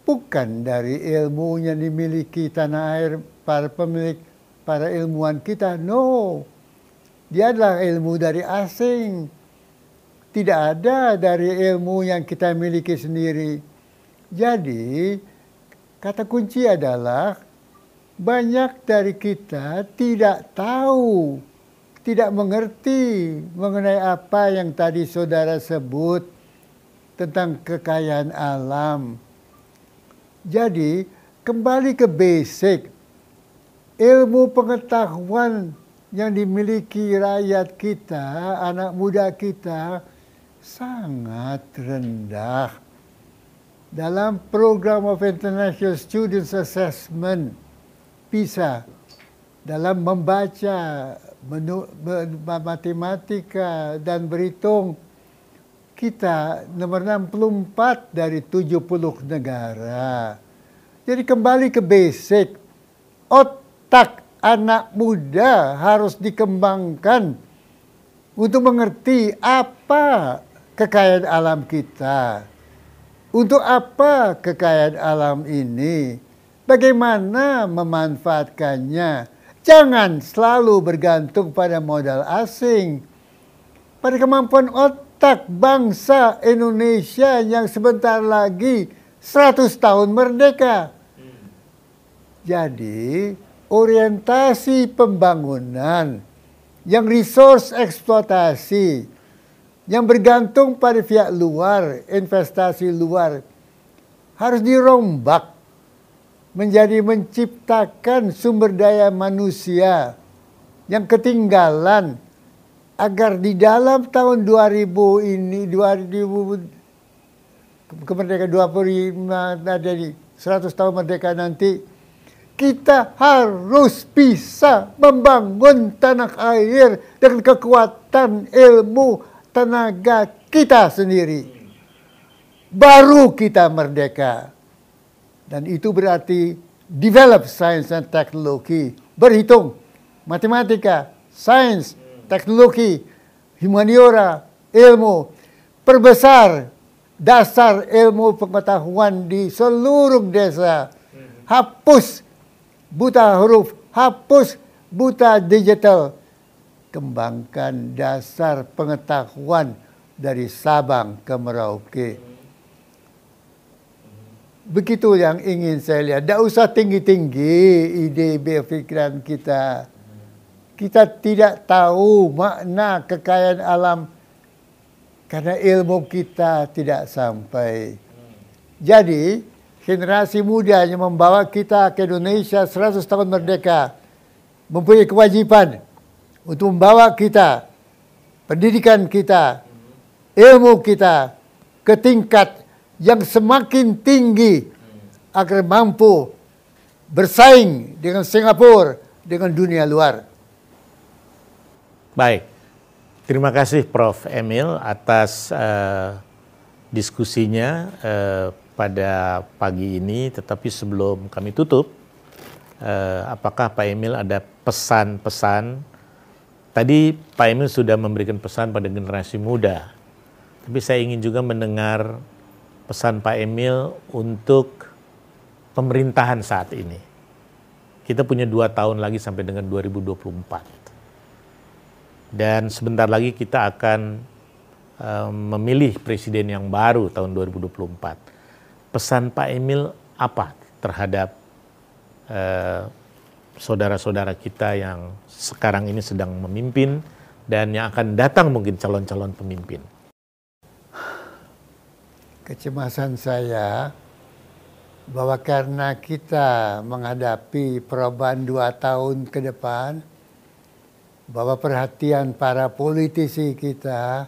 bukan dari ilmu yang dimiliki tanah air para pemilik para ilmuwan kita. No, dia adalah ilmu dari asing. Tidak ada dari ilmu yang kita miliki sendiri. Jadi, kata kunci adalah banyak dari kita tidak tahu, tidak mengerti mengenai apa yang tadi saudara sebut tentang kekayaan alam. Jadi, kembali ke basic. Ilmu pengetahuan yang dimiliki rakyat kita, anak muda kita, sangat rendah dalam program of international students assessment PISA dalam membaca menu, matematika dan berhitung kita nomor 64 dari 70 negara. Jadi kembali ke basic. Otak anak muda harus dikembangkan untuk mengerti apa kekayaan alam kita untuk apa kekayaan alam ini? Bagaimana memanfaatkannya? Jangan selalu bergantung pada modal asing. Pada kemampuan otak bangsa Indonesia yang sebentar lagi 100 tahun merdeka. Jadi, orientasi pembangunan yang resource eksploitasi yang bergantung pada pihak luar, investasi luar, harus dirombak menjadi menciptakan sumber daya manusia yang ketinggalan agar di dalam tahun 2000 ini 2000 kemerdekaan 25 jadi 100 tahun merdeka nanti kita harus bisa membangun tanah air dengan kekuatan ilmu tenaga kita sendiri. Baru kita merdeka. Dan itu berarti develop science and teknologi. Berhitung, matematika, sains, teknologi, humaniora, ilmu. Perbesar dasar ilmu pengetahuan di seluruh desa. Hapus buta huruf, hapus buta digital kembangkan dasar pengetahuan dari Sabang ke Merauke. Begitu yang ingin saya lihat. Tidak usah tinggi-tinggi ide berfikiran kita. Kita tidak tahu makna kekayaan alam karena ilmu kita tidak sampai. Jadi, generasi muda yang membawa kita ke Indonesia 100 tahun merdeka mempunyai kewajiban untuk membawa kita, pendidikan kita, ilmu kita ke tingkat yang semakin tinggi agar mampu bersaing dengan Singapura, dengan dunia luar. Baik, terima kasih Prof. Emil atas uh, diskusinya uh, pada pagi ini. Tetapi sebelum kami tutup, uh, apakah Pak Emil ada pesan-pesan Tadi Pak Emil sudah memberikan pesan pada generasi muda, tapi saya ingin juga mendengar pesan Pak Emil untuk pemerintahan saat ini. Kita punya dua tahun lagi sampai dengan 2024. Dan sebentar lagi kita akan um, memilih presiden yang baru tahun 2024. Pesan Pak Emil apa terhadap uh, saudara-saudara kita yang sekarang ini sedang memimpin dan yang akan datang mungkin calon-calon pemimpin. Kecemasan saya bahwa karena kita menghadapi perubahan dua tahun ke depan, bahwa perhatian para politisi kita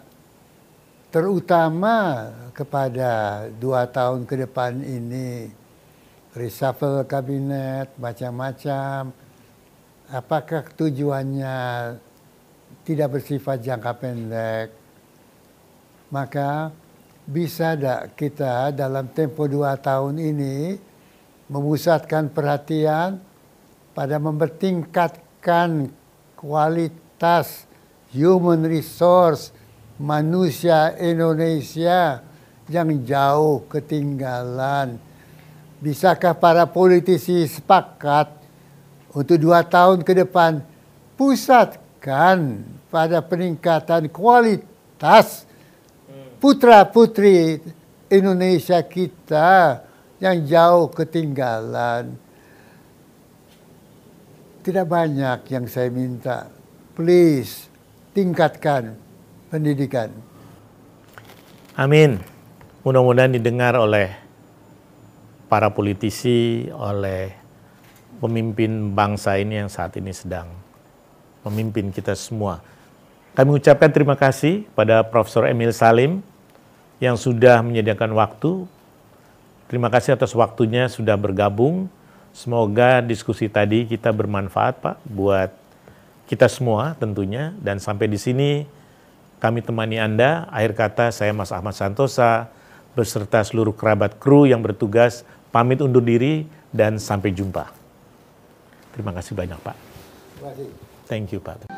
terutama kepada dua tahun ke depan ini reshuffle kabinet macam-macam apakah tujuannya tidak bersifat jangka pendek, maka bisa tidak kita dalam tempo dua tahun ini memusatkan perhatian pada mempertingkatkan kualitas human resource manusia Indonesia yang jauh ketinggalan. Bisakah para politisi sepakat untuk dua tahun ke depan pusatkan pada peningkatan kualitas putra-putri Indonesia kita yang jauh ketinggalan. Tidak banyak yang saya minta. Please, tingkatkan pendidikan. Amin. Mudah-mudahan didengar oleh para politisi, oleh pemimpin bangsa ini yang saat ini sedang memimpin kita semua. Kami mengucapkan terima kasih pada Profesor Emil Salim yang sudah menyediakan waktu. Terima kasih atas waktunya sudah bergabung. Semoga diskusi tadi kita bermanfaat Pak buat kita semua tentunya. Dan sampai di sini kami temani Anda. Akhir kata saya Mas Ahmad Santosa beserta seluruh kerabat kru yang bertugas pamit undur diri dan sampai jumpa. Terima kasih banyak Pak. Terima kasih. Thank you Pak.